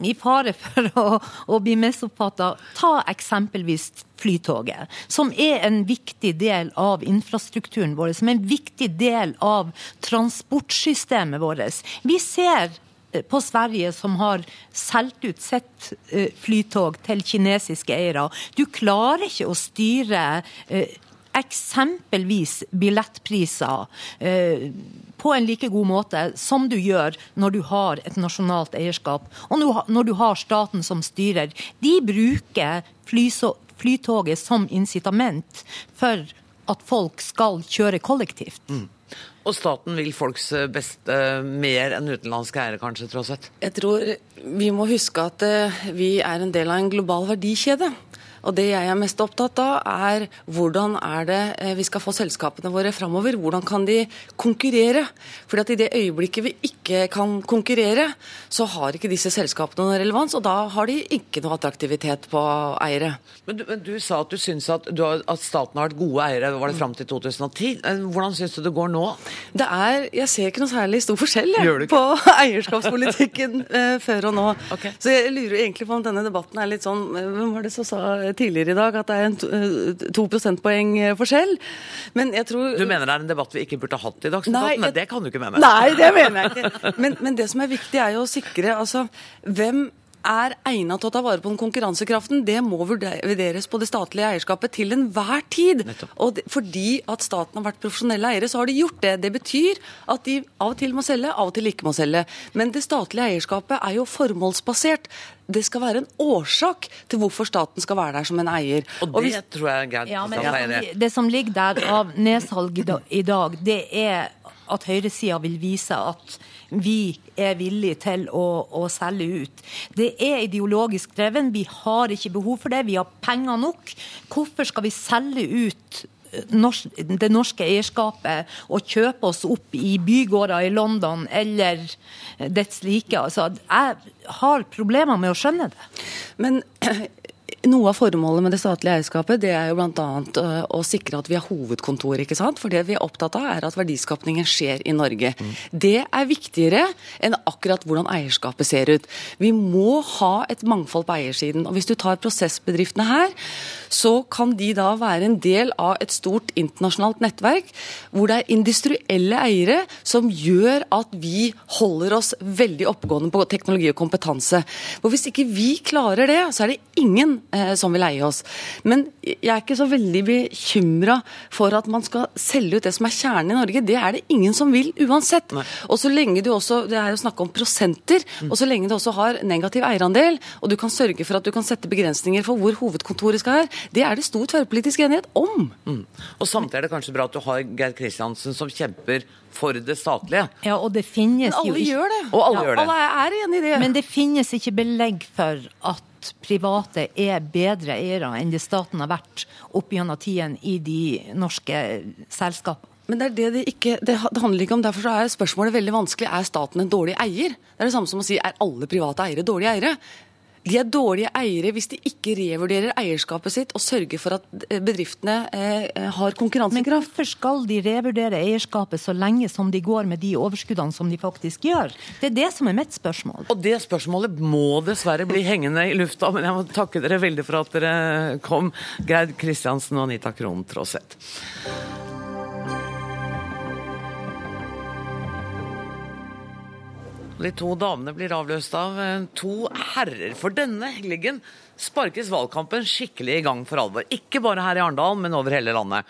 i fare for å, å bli misoppfatta, ta eksempelvis Flytoget, som er en viktig del av infrastrukturen vår, som er en viktig del av transportsystemet vårt. Vi ser eh, på Sverige som har solgt ut sitt eh, flytog til kinesiske eiere. Du klarer ikke å styre eh, eksempelvis billettpriser eh, på en like god måte som du gjør når du har et nasjonalt eierskap, og når du har- når du har staten som styrer. De bruker flytoget som incitament for at folk skal kjøre kollektivt. Og staten vil folks eh, beste mer enn utenlandske eiere, kanskje, tross alt. Jeg tror vi må huske at eh, vi er en del av en global verdikjede. Og det jeg er mest opptatt av, er hvordan er det eh, vi skal få selskapene våre framover. Hvordan kan de konkurrere? For at i det øyeblikket vi ikke kan konkurrere, så har ikke disse selskapene noen relevans, og da har de ikke noe attraktivitet på eiere. Men du, men du sa at du syns at, du har, at staten har vært gode eiere, var det fram til 2010? Eh, Hvordan syns du det går nå? Det er, Jeg ser ikke noe særlig stor forskjell jeg, på eierskapspolitikken eh, før og nå. Okay. Så jeg lurer egentlig på om denne debatten er litt sånn Hvem var det som sa tidligere i dag at det er en to, eh, prosentpoeng eh, forskjell? Men jeg tror Du mener det er en debatt vi ikke burde hatt i Dagsnytt Nei, 18, men jeg- det kan du ikke mene? Nei, det mener jeg ikke. Men, men det som er viktig, er jo å sikre altså, hvem er egnet til å ta vare på den konkurransekraften, det må vurderes på det statlige eierskapet til enhver tid. Og fordi at staten har vært profesjonelle eiere, så har de gjort det. Det betyr at de av og til må selge, av og til ikke må selge. Men det statlige eierskapet er jo formålsbasert. Det skal være en årsak til hvorfor staten skal være der som en eier. Og det hvis, tror jeg er greit. Ja, men det, det som ligger der av nedsalg i dag, det er at høyresida vil vise at vi er villige til å, å, selge ut. Det er ideologisk dreven. Vi har ikke behov for det. Vi har penger nok. Hvorfor skal vi selge ut eh, det norske eierskapet og kjøpe oss opp i bygårder i London eller dets like? Altså, jeg har problemer med å skjønne det. Men noe av formålet med det statlige eierskapet det er jo bl.a. Øh, å sikre at vi har hovedkontor. ikke sant? For det vi er opptatt av, er at verdiskapningen skjer i Norge. Mm. Det er viktigere enn akkurat hvordan eierskapet ser ut. Vi må ha et mangfold på eiersiden. og Hvis du tar prosessbedriftene her, så kan de da være en del av et stort internasjonalt nettverk hvor det er industrielle eiere som gjør at vi holder oss veldig oppegående på teknologi og kompetanse. For Hvis ikke vi klarer det, så er det ingen eh, som vil eie oss. Men jeg er ikke så veldig bekymra for at man skal selge ut det som er kjernen i Norge. Det er det ingen som vil uansett. Nei. Og så lenge du også, Det er jo snakk om prosenter. Mm. Og så lenge du også har negativ eierandel, og du kan sørge for at du kan sette begrensninger for hvor hovedkontoret skal være, det er det stor tverrpolitisk enighet om. Mm. Og samtidig er det kanskje bra at du har Geir Kristiansen som kjemper for det statlige. Ja, og det finnes jo ikke... gjør det. Og alle ja, gjør det. Alle er enig i det. Men det finnes ikke belegg for at private er bedre eiere enn det staten har vært opp gjennom tiden i de norske selskapene. Men det, er det, det, ikke, det, handler ikke om, derfor er spørsmålet veldig vanskelig. Er staten en dårlig eier? Det er det samme som å si er alle private eiere dårlige eiere? De er dårlige eiere hvis de ikke revurderer eierskapet sitt og sørger for at eh, bedriftene eh, har konkurransekraft. Men hvorfor skal de revurdere eierskapet så lenge som de går med de overskuddene som de faktisk gjør? Det er det som er mitt spørsmål. Og det spørsmålet må dessverre bli hengende i lufta, men jeg må takke dere veldig for at dere kom, Geir Kristiansen og Anita Krohn Traaseth. De to damene blir avløst av eh, to herrer. For denne helgen sparkes valgkampen skikkelig i gang for alvor. Ikke bare her i Arendal, men over hele landet.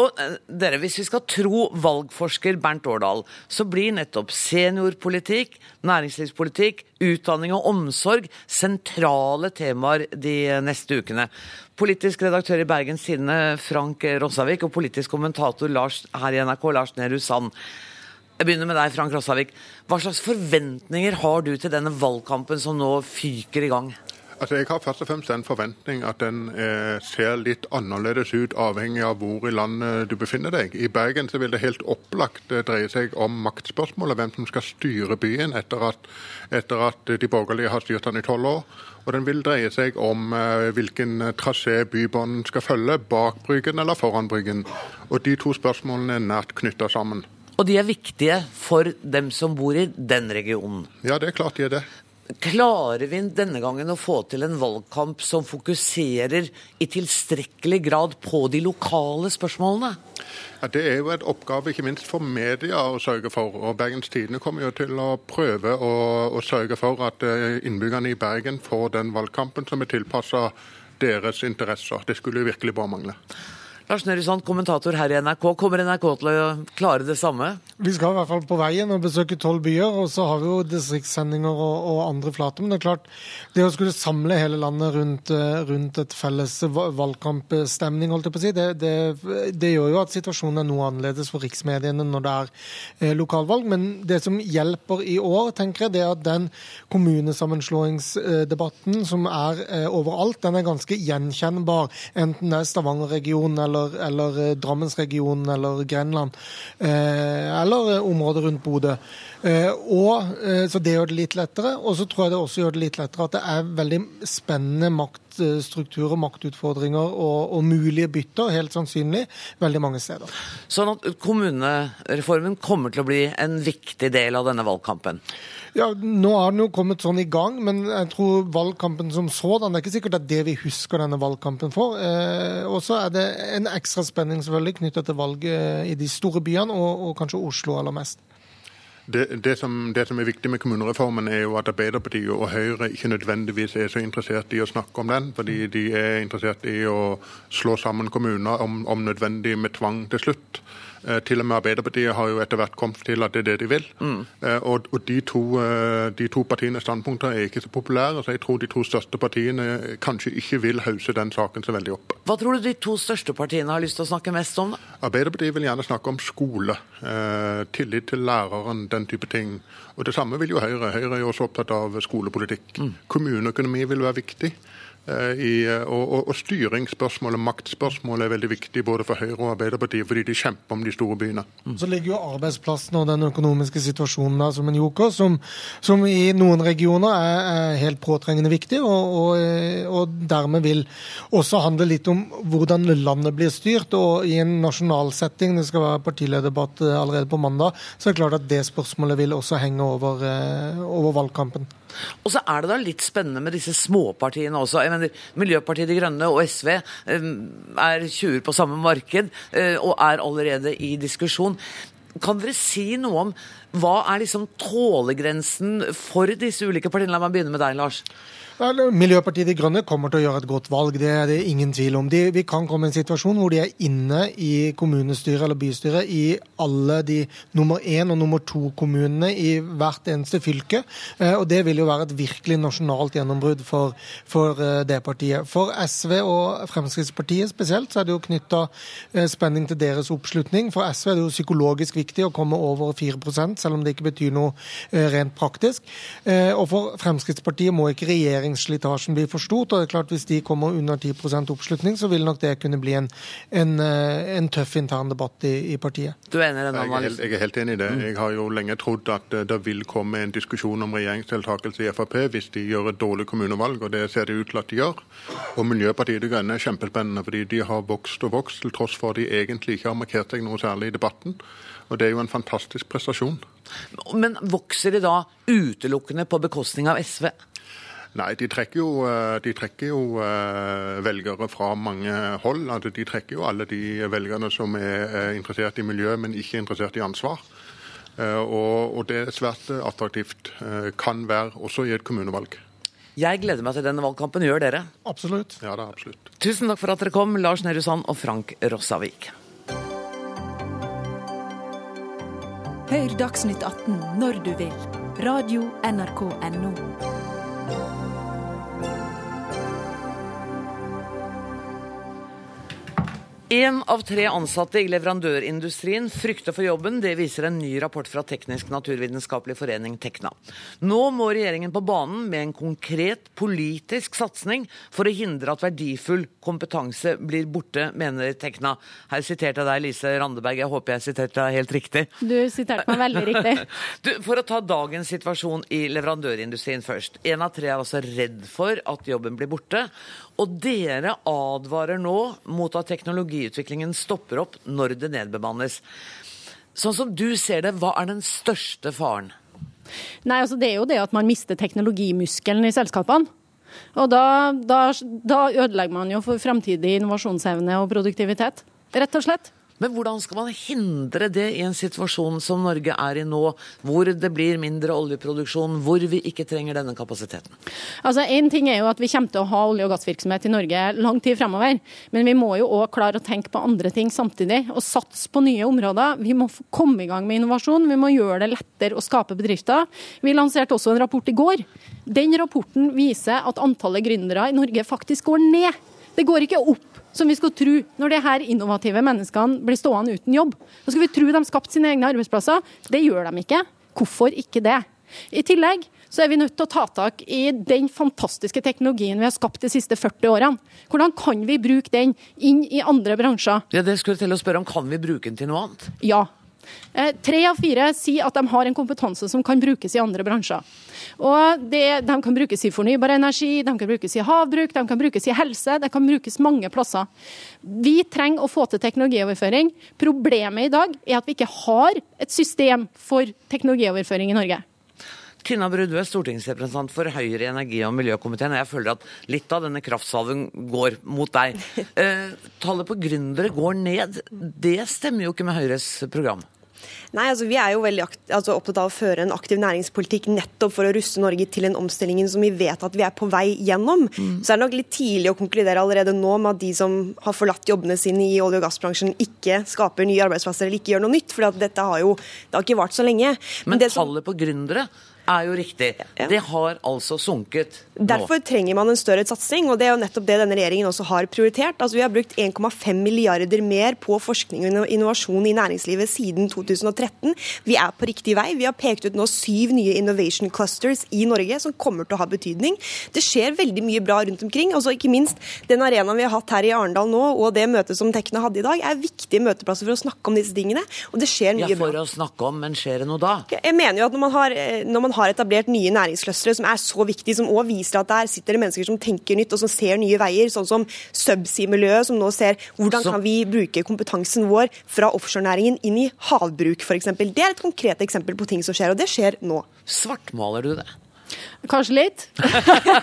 Og eh, dere, Hvis vi skal tro valgforsker Bernt Årdal, så blir nettopp seniorpolitikk, næringslivspolitikk, utdanning og omsorg sentrale temaer de neste ukene. Politisk redaktør i Bergens Tidende Frank Rossavik og politisk kommentator Lars, her i NRK Lars Nehru Sand. Jeg begynner med deg, Frank Rossavik. Hva slags forventninger har du til denne valgkampen som nå fyker i gang? Altså, Jeg har først og fremst en forventning at den eh, ser litt annerledes ut, avhengig av hvor i landet du befinner deg. I Bergen så vil det helt opplagt eh, dreie seg om maktspørsmålet, hvem som skal styre byen etter at, etter at de borgerlige har styrt den i tolv år. Og den vil dreie seg om eh, hvilken trasé Bybanen skal følge, bak Bryggen eller foran Bryggen. Og de to spørsmålene er nært knytta sammen. Og de er viktige for dem som bor i den regionen. Ja, det er klart de er det. Klarer vi denne gangen å få til en valgkamp som fokuserer i tilstrekkelig grad på de lokale spørsmålene? Ja, Det er jo et oppgave ikke minst for media å sørge for. og Bergens Tidende kommer jo til å prøve å, å sørge for at eh, innbyggerne i Bergen får den valgkampen som er tilpassa deres interesser. Det skulle jo virkelig bare mangle. Lars Nehru Sand, kommentator her i NRK. Kommer NRK til å klare det samme? Vi skal i hvert fall på veien og besøke tolv byer. Og så har vi jo distriktssendinger og, og, andre flater. Men det er klart, det å skulle samle hele landet rundt, eh, rundt et felles valgkampstemning, holdt jeg på å si, det, det, det, gjør jo at situasjonen er noe annerledes for riksmediene når det er eh, lokalvalg. Men det som hjelper i år, tenker jeg, det er at den kommunesammenslåingsdebatten som er eh, overalt, den er ganske gjenkjennbar. Enten det er Stavanger-regionen eller eller, eller eh, Drammensregionen eller Grenland. Eh, eller eh, området rundt Bodø. Og, så det gjør det litt lettere. Og så tror jeg det også gjør det litt lettere at det er veldig spennende maktstrukturer, maktutfordringer og, og mulige bytter, helt sannsynlig, veldig mange steder. Sånn at kommunereformen kommer til å bli en viktig del av denne valgkampen? Ja, Nå har den jo kommet sånn i gang, men jeg tror valgkampen som sådan Det er ikke sikkert at det vi husker denne valgkampen for. Eh, og så er det en ekstra spenning selvfølgelig knyttet til valget i de store byene, og, og kanskje Oslo aller mest. Det, det, som, det, som, er viktig med kommunereformen, er jo at Arbeiderpartiet og Høyre ikke nødvendigvis er så interessert i å snakke om den, fordi de er interessert i å slå sammen kommuner, om, om nødvendig med tvang til slutt. Eh, til og med Arbeiderpartiet har jo etter hvert kommet til at det er det de vil. Mm. Eh, og, og de, to, eh, de, to, partienes standpunkter er ikke så populære, så jeg tror de to største partiene kanskje ikke vil hause den saken så veldig opp. Hva tror du de to største partiene har lyst til å snakke mest om? da? Arbeiderpartiet vil gjerne snakke om skole, tillit til læreren, den type ting. Og Det samme vil jo Høyre. Høyre er jo også opptatt av skolepolitikk. Mm. Kommuneøkonomi vil være viktig. Eh, I, eh, og, og, og styringsspørsmålet, maktspørsmålet, er veldig viktig både for Høyre og Arbeiderpartiet, fordi de kjemper om de store byene. Mm. Så ligger jo arbeidsplassene og den økonomiske situasjonen der som en joker, som, som i noen regioner er, er helt påtrengende viktig, og, og, dermed vil også handle litt om hvordan landet blir styrt. Og i en nasjonal setting, det skal være partilederdebatt eh, allerede på mandag, så er det klart at det spørsmålet vil også henge over, over valgkampen. Og så er det da litt spennende med disse småpartiene også. Jeg mener, Miljøpartiet De Grønne og SV eh, er tjuver på samme marked eh, og er allerede i diskusjon. Kan dere si noe om hva er liksom tålegrensen for disse ulike partiene? La meg begynne med deg, Lars. Miljøpartiet De Grønne kommer til å gjøre et godt valg, det er det ingen tvil om. De, vi kan komme i en situasjon hvor de er inne i kommunestyret eller bystyret i alle de nummer én og nummer to-kommunene i hvert eneste fylke. Eh, og Det vil jo være et virkelig nasjonalt gjennombrudd for, for eh, det partiet. For SV og Fremskrittspartiet spesielt så er det jo knytta eh, spenning til deres oppslutning. For SV er det jo psykologisk viktig å komme over 4 selv om det ikke betyr noe rent praktisk. Og for Fremskrittspartiet må ikke regjeringen regjeringsslitasjen blir for stort. og det er klart Hvis de kommer under 10% oppslutning, så vil nok det kunne bli en, en, eh, en tøff intern debatt i, i, partiet. Du er enig i jeg, helt, jeg er helt enig i det. Jeg har jo lenge trodd at eh, det vil komme en diskusjon om regjeringsdeltakelse i Frp hvis de gjør et dårlig kommunevalg, og det ser det ut til at de gjør. Og Miljøpartiet De Grønne er kjempespennende, fordi de har vokst og vokst til tross for at de egentlig ikke har markert seg noe særlig i debatten. Og det er jo en fantastisk prestasjon. Men vokser de da utelukkende på bekostning av SV? Nei, de trekker jo, eh, de trekker jo uh, velgere fra mange hold. Altså, de trekker jo alle de velgerne som er interessert i miljø, men ikke interessert i ansvar. Uh, og, og, det er svært attraktivt. Kan være også i et kommunevalg. Jeg gleder meg til denne valgkampen. Gjør dere? Absolutt. Ja, det er absolutt. Tusen takk for at dere kom, Lars Nehru Sand og Frank Rossavik. Hør Dagsnytt 18 når du vil. Radio NRK Radio.nrk.no. En av tre ansatte i leverandørindustrien frykter for jobben. Det viser en ny rapport fra Teknisk naturvitenskapelig forening, Tekna. Nå må regjeringen på banen med en konkret politisk satsing for å hindre at verdifull kompetanse blir borte, mener Tekna. Her siterte jeg deg, Lise Randeberg. Jeg håper jeg siterte deg helt riktig. Du siterte meg veldig riktig. du, for å ta dagens situasjon i leverandørindustrien først. En av tre er altså redd for at jobben blir borte. Og dere advarer nå mot at teknologiutviklingen stopper opp når det nedbemannes. Sånn som du ser det, hva er den største faren? Nei, altså Det er jo det at man mister teknologimuskelen i selskapene. Og da, da, da ødelegger man jo for fremtidig innovasjonsevne og produktivitet, rett og slett. Men hvordan skal man hindre det i en situasjon som Norge er i nå, hvor det blir mindre oljeproduksjon, hvor vi ikke trenger denne kapasiteten? Altså, en ting er jo at vi kommer til å ha olje- og gassvirksomhet i Norge lang tid fremover. Men vi må jo òg klare å tenke på andre ting samtidig, og satse på nye områder. Vi må komme i gang med innovasjon, vi må gjøre det lettere å skape bedrifter. Vi lanserte også en rapport i går. Den rapporten viser at antallet gründere i Norge faktisk går ned. Det går ikke opp som vi skulle tro når de her innovative menneskene blir stående uten jobb. Da skal vi tro de skapte sine egne arbeidsplasser. Det gjør de ikke. Hvorfor ikke det? I tillegg så er vi nødt til å ta tak i den fantastiske teknologien vi har skapt de siste 40 årene. Hvordan kan vi bruke den inn i andre bransjer? Ja, det skulle til å spørre om, Kan vi bruke den til noe annet? Ja. Eh, tre av fire sier at de har en kompetanse som kan brukes i andre bransjer. Og det, De kan brukes i fornybar energi, de kan brukes i havbruk, de kan brukes i helse. Det kan brukes mange plasser. Vi trenger å få til teknologioverføring. Problemet i dag er at vi ikke har et system for teknologioverføring i Norge. Tina Bru, du er stortingsrepresentant for Høyre i energi- og miljøkomiteen. Jeg føler at litt av denne kraftsalven går mot deg. Eh, tallet på gründere går ned. Det stemmer jo ikke med Høyres program? Nei, altså Vi er jo veldig altså, opptatt av å føre en aktiv næringspolitikk nettopp for å ruste Norge til den omstillingen som vi vet at vi er på vei gjennom. Mm. Så er det nok litt tidlig å konkludere allerede nå med at de som har forlatt jobbene sine i olje- og gassbransjen, ikke skaper nye arbeidsplasser eller ikke gjør noe nytt. For dette har jo det har ikke vart så lenge. Men, Men tallet på gründere er jo riktig. Ja. Det har altså sunket. Nå. Derfor trenger man en større satsing, og det er jo nettopp det denne regjeringen også har prioritert. Altså Vi har brukt 1,5 milliarder mer på forskning og innovasjon i næringslivet siden 2013. Vi er på riktig vei. Vi har pekt ut nå syv nye innovation clusters i Norge som kommer til å ha betydning. Det skjer veldig mye bra rundt omkring. Altså Ikke minst den arenaen vi har hatt her i Arendal nå, og det møtet som Tekna hadde i dag, er viktige møteplasser for å snakke om disse tingene. Og det skjer mye bra. Ja, for å snakke om, men skjer det noe da? Jeg mener jo at når man har, eh, når man har etablert nye næringsclustere som er så viktige, som òg viser at der sitter det mennesker som tenker nytt og som ser nye veier, sånn som Subsea-miljøet, som nå ser hvordan kan vi bruke kompetansen vår fra offshorenæringen inn i havbruk, f.eks. Det er et konkret eksempel på ting som skjer, og det skjer nå. Svartmaler du det? Kanskje litt.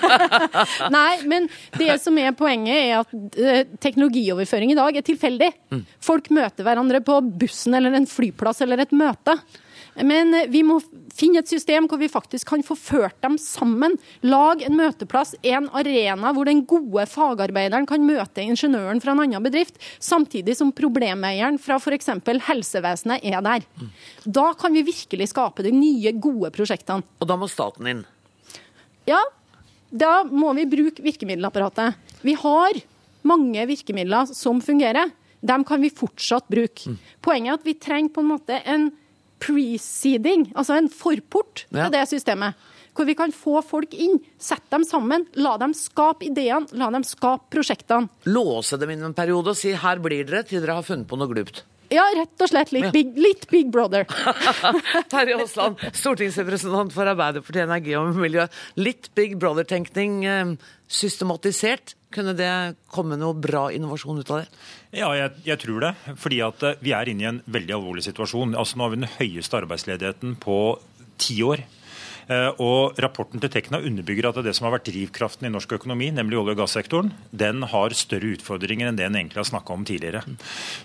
Nei, men det som er poenget, er at eh, teknologioverføring i dag er tilfeldig. Mm. Folk møter hverandre på bussen eller en flyplass eller et møte. Men eh, vi må finne et system hvor vi faktisk kan få ført dem sammen. Lag en møteplass, en arena hvor den gode fagarbeideren kan møte ingeniøren fra en annen bedrift, samtidig som problemeieren fra f.eks. helsevesenet er der. Da kan vi virkelig skape de nye, gode prosjektene. Og da må staten inn? Ja, da må vi bruke virkemiddelapparatet. Vi har mange virkemidler som fungerer. Dem kan vi fortsatt bruke. Poenget er at vi trenger på en måte en preceding, altså en forport til ja. det systemet. Hvor vi kan få folk inn, sette dem sammen, la dem skape ideene, la dem skape prosjektene. Låse dem inn en periode og si 'her blir dere' til dere har funnet på noe glupt. Ja, rett og slett litt, ja. big, litt big, brother. Terje Aasland, stortingsrepresentant for Arbeiderpartiet energi og miljø. Litt big brother-tenkning eh, systematisert. Kunne det komme noe bra innovasjon ut av det? Ja, jeg, jeg tror det. Fordi at eh, vi er inne i en veldig alvorlig situasjon. Altså Nå har vi den høyeste arbeidsledigheten på ti år. Eh, og Rapporten til Tekna underbygger at det som har vært drivkraften i norsk økonomi, nemlig olje- og gassektoren, den har større utfordringer enn det en egentlig har snakka om tidligere.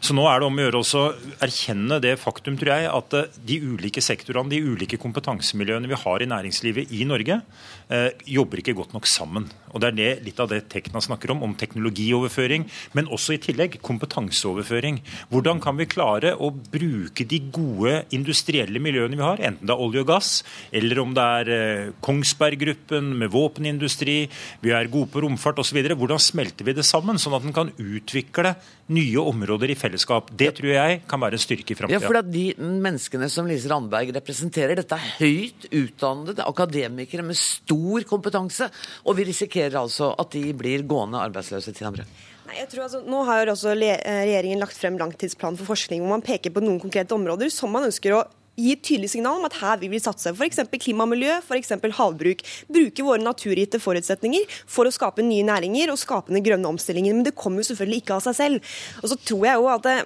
Så nå er det om å gjøre også erkjenne det faktum, tror jeg, at eh, de ulike sektorene, de ulike kompetansemiljøene vi har i næringslivet i Norge, jobber ikke godt nok sammen. Og Det er det, litt av det Tekna snakker om, om teknologioverføring, men også i tillegg kompetanseoverføring. Hvordan kan vi klare å bruke de gode industrielle miljøene vi har, enten det er olje og gass, eller om det er eh, Kongsberg Gruppen med våpenindustri, vi er gode på romfart osv. Hvordan smelter vi det sammen, sånn at en kan utvikle nye områder i fellesskap? Det tror jeg kan være en styrke i framtida. Ja, for de menneskene som Lise Randberg representerer, dette er høyt utdannede akademikere med stor kompetanse. og vi risikerer altså at de blir gående arbeidsløse, Tina Bru? Nei, jeg tror altså, Nå har jo også regjeringen lagt frem langtidsplan for forskning, hvor man peker på noen konkrete områder som man ønsker å gi et tydelig signal om at her vil vi satse. F.eks. klima og miljø, f.eks. havbruk. Bruke våre naturgitte forutsetninger for å skape nye næringer og skape den grønne omstillingen. Men det kommer jo selvfølgelig ikke av seg selv. Og så tror jeg jo at det,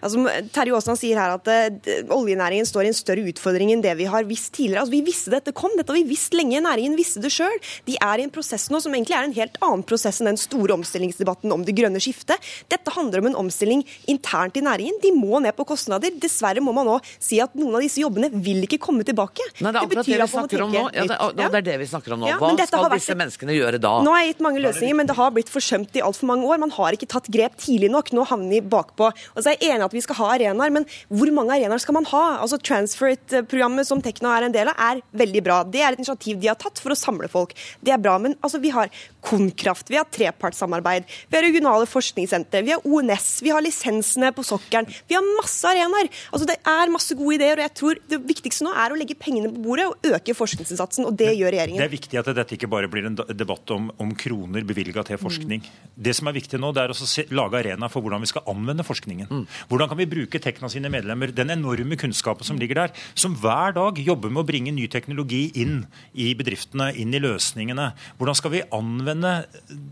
altså, Terje Aasland sier her at oljenæringen står i en større utfordring enn det vi har visst tidligere. Altså, Vi visste dette kom, dette har vi visst lenge. Næringen visste det sjøl. De er i en prosess nå som egentlig er en helt annen prosess enn den store omstillingsdebatten om det grønne skiftet. Dette handler om en omstilling internt i næringen. De må ned på kostnader. Dessverre må man nå si at noen av de disse jobbene vil ikke komme tilbake. Nei, det er akkurat det, det vi snakker om nå. Ja, det, ja. det, er det vi snakker om nå. Hva skal disse menneskene gjøre da? Nå har jeg gitt mange løsninger, men det har blitt forsømt i altfor mange år. Man har ikke tatt grep tidlig nok. Nå havner vi bakpå. Og så er jeg enig at vi skal ha arenaer, men hvor mange arenaer skal man ha? Altså Transfer It-programmet som Tekna er en del av, er veldig bra. Det er et initiativ de har tatt for å samle folk. Det er bra. Men altså, vi har Konkraft, vi har trepartssamarbeid, vi har regionale forskningssentre, vi har ONS, vi har lisensene på sokkelen. Vi har masse arenaer. Altså, det er masse gode ideer, og jeg tror det viktigste nå er å legge pengene på bordet og øke forskningsinnsatsen, og det gjør regjeringen. Det er viktig at dette ikke bare blir en debatt om, om kroner bevilga til forskning. Mm. Det som er viktig nå, det er å se, lage arena for hvordan vi skal anvende forskningen. Mm. Hvordan kan vi bruke Tekna sine medlemmer, den enorme kunnskapen som ligger der, som hver dag jobber med å bringe ny teknologi inn i bedriftene, inn i løsningene. Hvordan skal vi anvende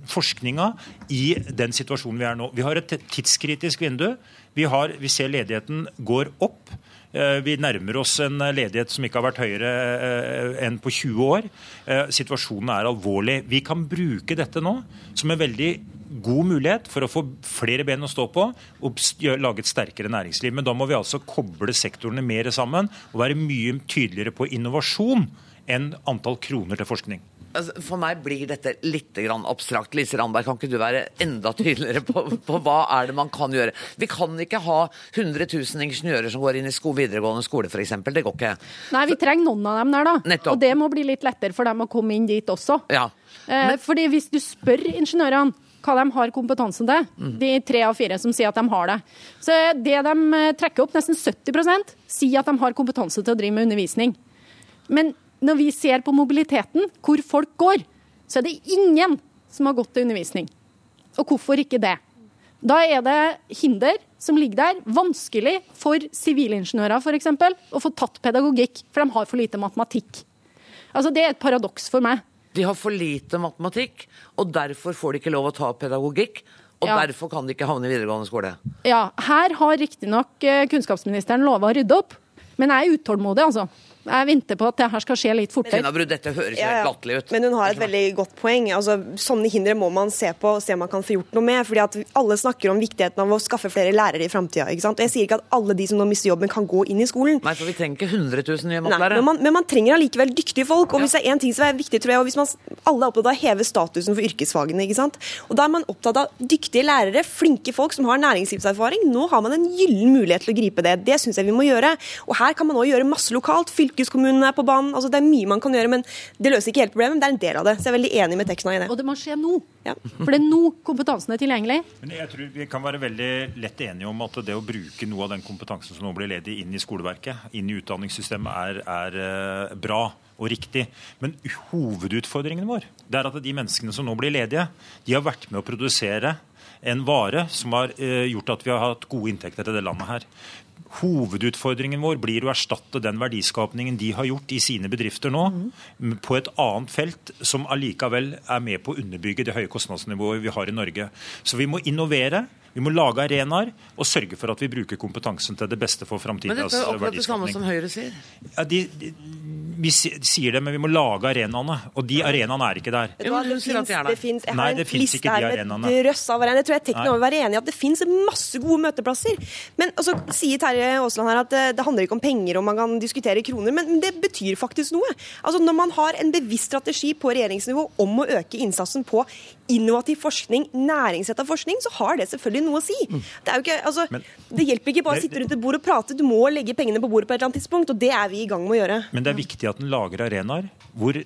forskninga i den situasjonen vi er nå? Vi har et tidskritisk vindu. Vi, har, vi ser ledigheten går opp. Eh, vi nærmer oss en ledighet som ikke har vært høyere eh, enn på 20 år. Eh, situasjonen er alvorlig. Vi kan bruke dette nå som en veldig god mulighet for å få flere ben å stå på og lage et sterkere næringsliv. Men da må vi altså koble sektorene mer sammen og være mye tydeligere på innovasjon enn antall kroner til forskning. Altså, For meg blir dette litt grann abstrakt. Lise Randberg, kan ikke du være enda tydeligere på, på hva er det man kan gjøre? Vi kan ikke ha 100 000 ingeniører som går inn i sko, videregående skole f.eks. Det går ikke. Nei, vi trenger noen av dem der, da. Nettopp. Og det må bli litt lettere for dem å komme inn dit også. Ja. Eh, fordi hvis du spør ingeniørene hva de har kompetansen til, Mm. de tre av fire som sier at de har det, så det de eh, trekker opp, nesten 70% sier at de har kompetanse til å drive med undervisning. Men når vi ser på mobiliteten, hvor folk går, så er det ingen som har gått til undervisning. Og hvorfor ikke det? Da er det hinder som ligger der. Vanskelig for sivilingeniører f.eks. å få tatt pedagogikk, for de har for lite matematikk. Altså, Det er et paradoks for meg. De har for lite matematikk, og derfor får de ikke lov å ta pedagogikk. Og Ja. derfor kan de ikke havne i videregående skole. Ja, Her har riktignok eh, kunnskapsministeren lova å rydde opp, men jeg er utålmodig, altså. Jeg venter på at det her skal skje litt fortere. Tina Bru, dette høres ja, Ja, helt latterlig ut. Men hun har et veldig godt poeng. Altså, sånne hindre må man se på og se om man kan få gjort noe med. fordi at Alle snakker om viktigheten av å skaffe flere lærere i framtida. Jeg sier ikke at alle de som nå mister jobben, kan gå inn i skolen. Nei, for vi trenger ikke 100 000 nye mattelærere. men, man, men man trenger allikevel dyktige folk. og hvis det er en ting som er viktig, tror jeg, og hvis man, Alle er opptatt av å heve statusen for yrkesfagene. ikke sant? Og Da er man opptatt av dyktige lærere, flinke folk som har næringslivserfaring. Nå har man en gyllen mulighet til å gripe det. Det syns jeg vi må gjøre. Og her kan man også gjøre masse lokalt. Fylkeskommunene er på banen. altså Det er mye man kan gjøre, men det løser ikke helt problemet. Men det er en del av det. Så jeg er veldig enig med Tekna i det. Og det må skje nå. For det er nå kompetansen er tilgjengelig. Men jeg tror vi kan være veldig lett enige om at det å bruke noe av den kompetansen som nå blir ledig inn i skoleverket, inn i utdanningssystemet, er, er eh, bra og riktig. Men hovedutfordringen vår det er at de menneskene som nå blir ledige, de har vært med å produsere en vare som har eh, gjort at vi har hatt gode inntekter til det landet her. Hovedutfordringen vår blir å erstatte den verdiskapningen de har gjort i sine bedrifter nå, mm. på et annet felt som allikevel er med på å underbygge det høye kostnadsnivået vi har i Norge. Så vi må innovere. Vi må lage arenaer og sørge for at vi bruker kompetansen til det beste for Men framtidas dette er jo akkurat det samme som. Høyre sier. Ja, de, de, vi sier det, men vi må lage arenaene. Og de arenaene er ikke der. Det finnes, det finnes, jeg Nei, det en liste ikke de her med arenaene. drøss av arenaer. Jeg tror jeg Tekna vil være enig i at det finnes masse gode møteplasser. Men så sier Terje Aasland her at det, det handler ikke om penger og man kan diskutere kroner, men, men det betyr faktisk noe. Altså Når man har en bevisst strategi på regjeringsnivå om å øke innsatsen på innovativ forskning, næringsretta forskning, så har det selvfølgelig noe å si. Det, er jo ikke, altså, det hjelper ikke bare å sitte rundt et bord og prate, du må legge pengene på bordet på et eller annet tidspunkt, og det er vi i gang med å gjøre. Men det er viktig at en lager arenaer hvor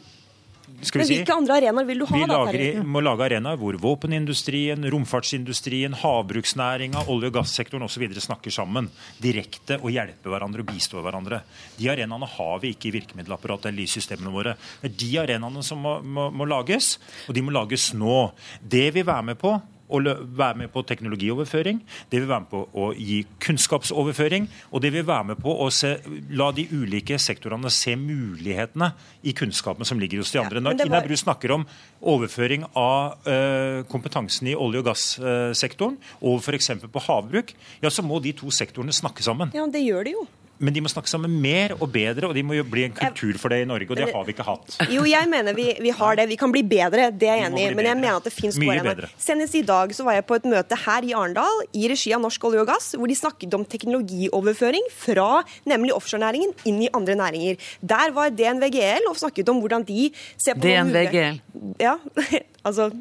skal Men vi si, hvilke andre arenaer vil du ha, Vi da? lager, må lage arenaer hvor våpenindustrien, romfartsindustrien, havbruksnæringa, olje- og gassektoren osv. snakker sammen direkte og hjelper hverandre og bistår hverandre. De arenaene har vi ikke i virkemiddelapparatet eller i systemene våre. Det er de arenaene som må, må, må lages, og de må lages nå. Det vil være med på å være med på teknologioverføring, det vil være med på å gi kunnskapsoverføring, og det vil være med på å se, la de ulike sektorene se mulighetene i kunnskapen som ligger hos de andre. Når Ina Bru snakker om overføring av eh, kompetansen i olje- og gassektoren over f.eks. på havbruk, ja, så må de to sektorene snakke sammen. Ja, det gjør de jo. Men de må snakke sammen mer og bedre, og de må jo bli en kultur for det i Norge, og det har vi ikke hatt. Jo, jeg mener vi, vi har det. Vi kan bli bedre, det er jeg enig i. Men jeg mener at det gode arenaer. Senest i dag så var jeg på et møte her i Arendal i regi av Norsk olje og gass, hvor de snakket om teknologioverføring fra nemlig offshorenæringen inn i andre næringer. Der var DNVGL og snakket om hvordan de ser på DNVGL. Ja, altså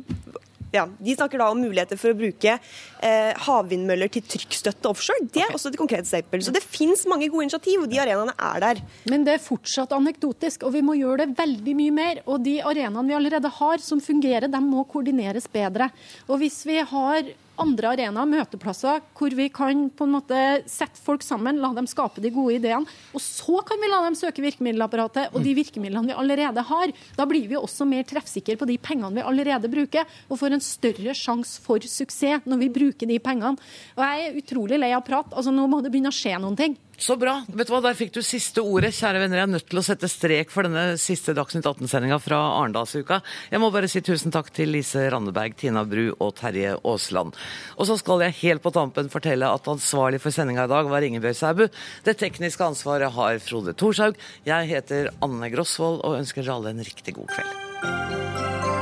ja, De snakker da om muligheter for å bruke eh, havvindmøller til trykkstøtte offshore. Det er også et konkret eksempel. Så det fins mange gode initiativ, og de arenaene er der. Men det er fortsatt anekdotisk, og vi må gjøre det veldig mye mer. Og de arenaene vi allerede har som fungerer, de må koordineres bedre. Og hvis vi har andre arenaer, møteplasser, hvor vi kan på en måte sette folk sammen, la dem skape de gode ideene, og så kan vi la dem søke virkemiddelapparatet og de virkemidlene vi allerede har. Da blir vi også mer treffsikre på de pengene vi allerede bruker, og får en større sjanse for suksess når vi bruker de pengene. Og jeg er utrolig lei av prat. Altså, nå må det begynne å skje noen ting. Så bra. Vet du hva, Der fikk du siste ordet. Kjære venner, jeg er nødt til å sette strek for denne siste Dagsnytt 18-sendinga fra Arendalsuka. Jeg må bare si tusen takk til Lise Randeberg, Tina Bru og Terje Aasland. Og så skal jeg helt på tampen fortelle at ansvarlig for sendinga i dag var Ingebjørg Sæbu. Det tekniske ansvaret har Frode Thorshaug. Jeg heter Anne Grosvold og ønsker dere alle en riktig god kveld.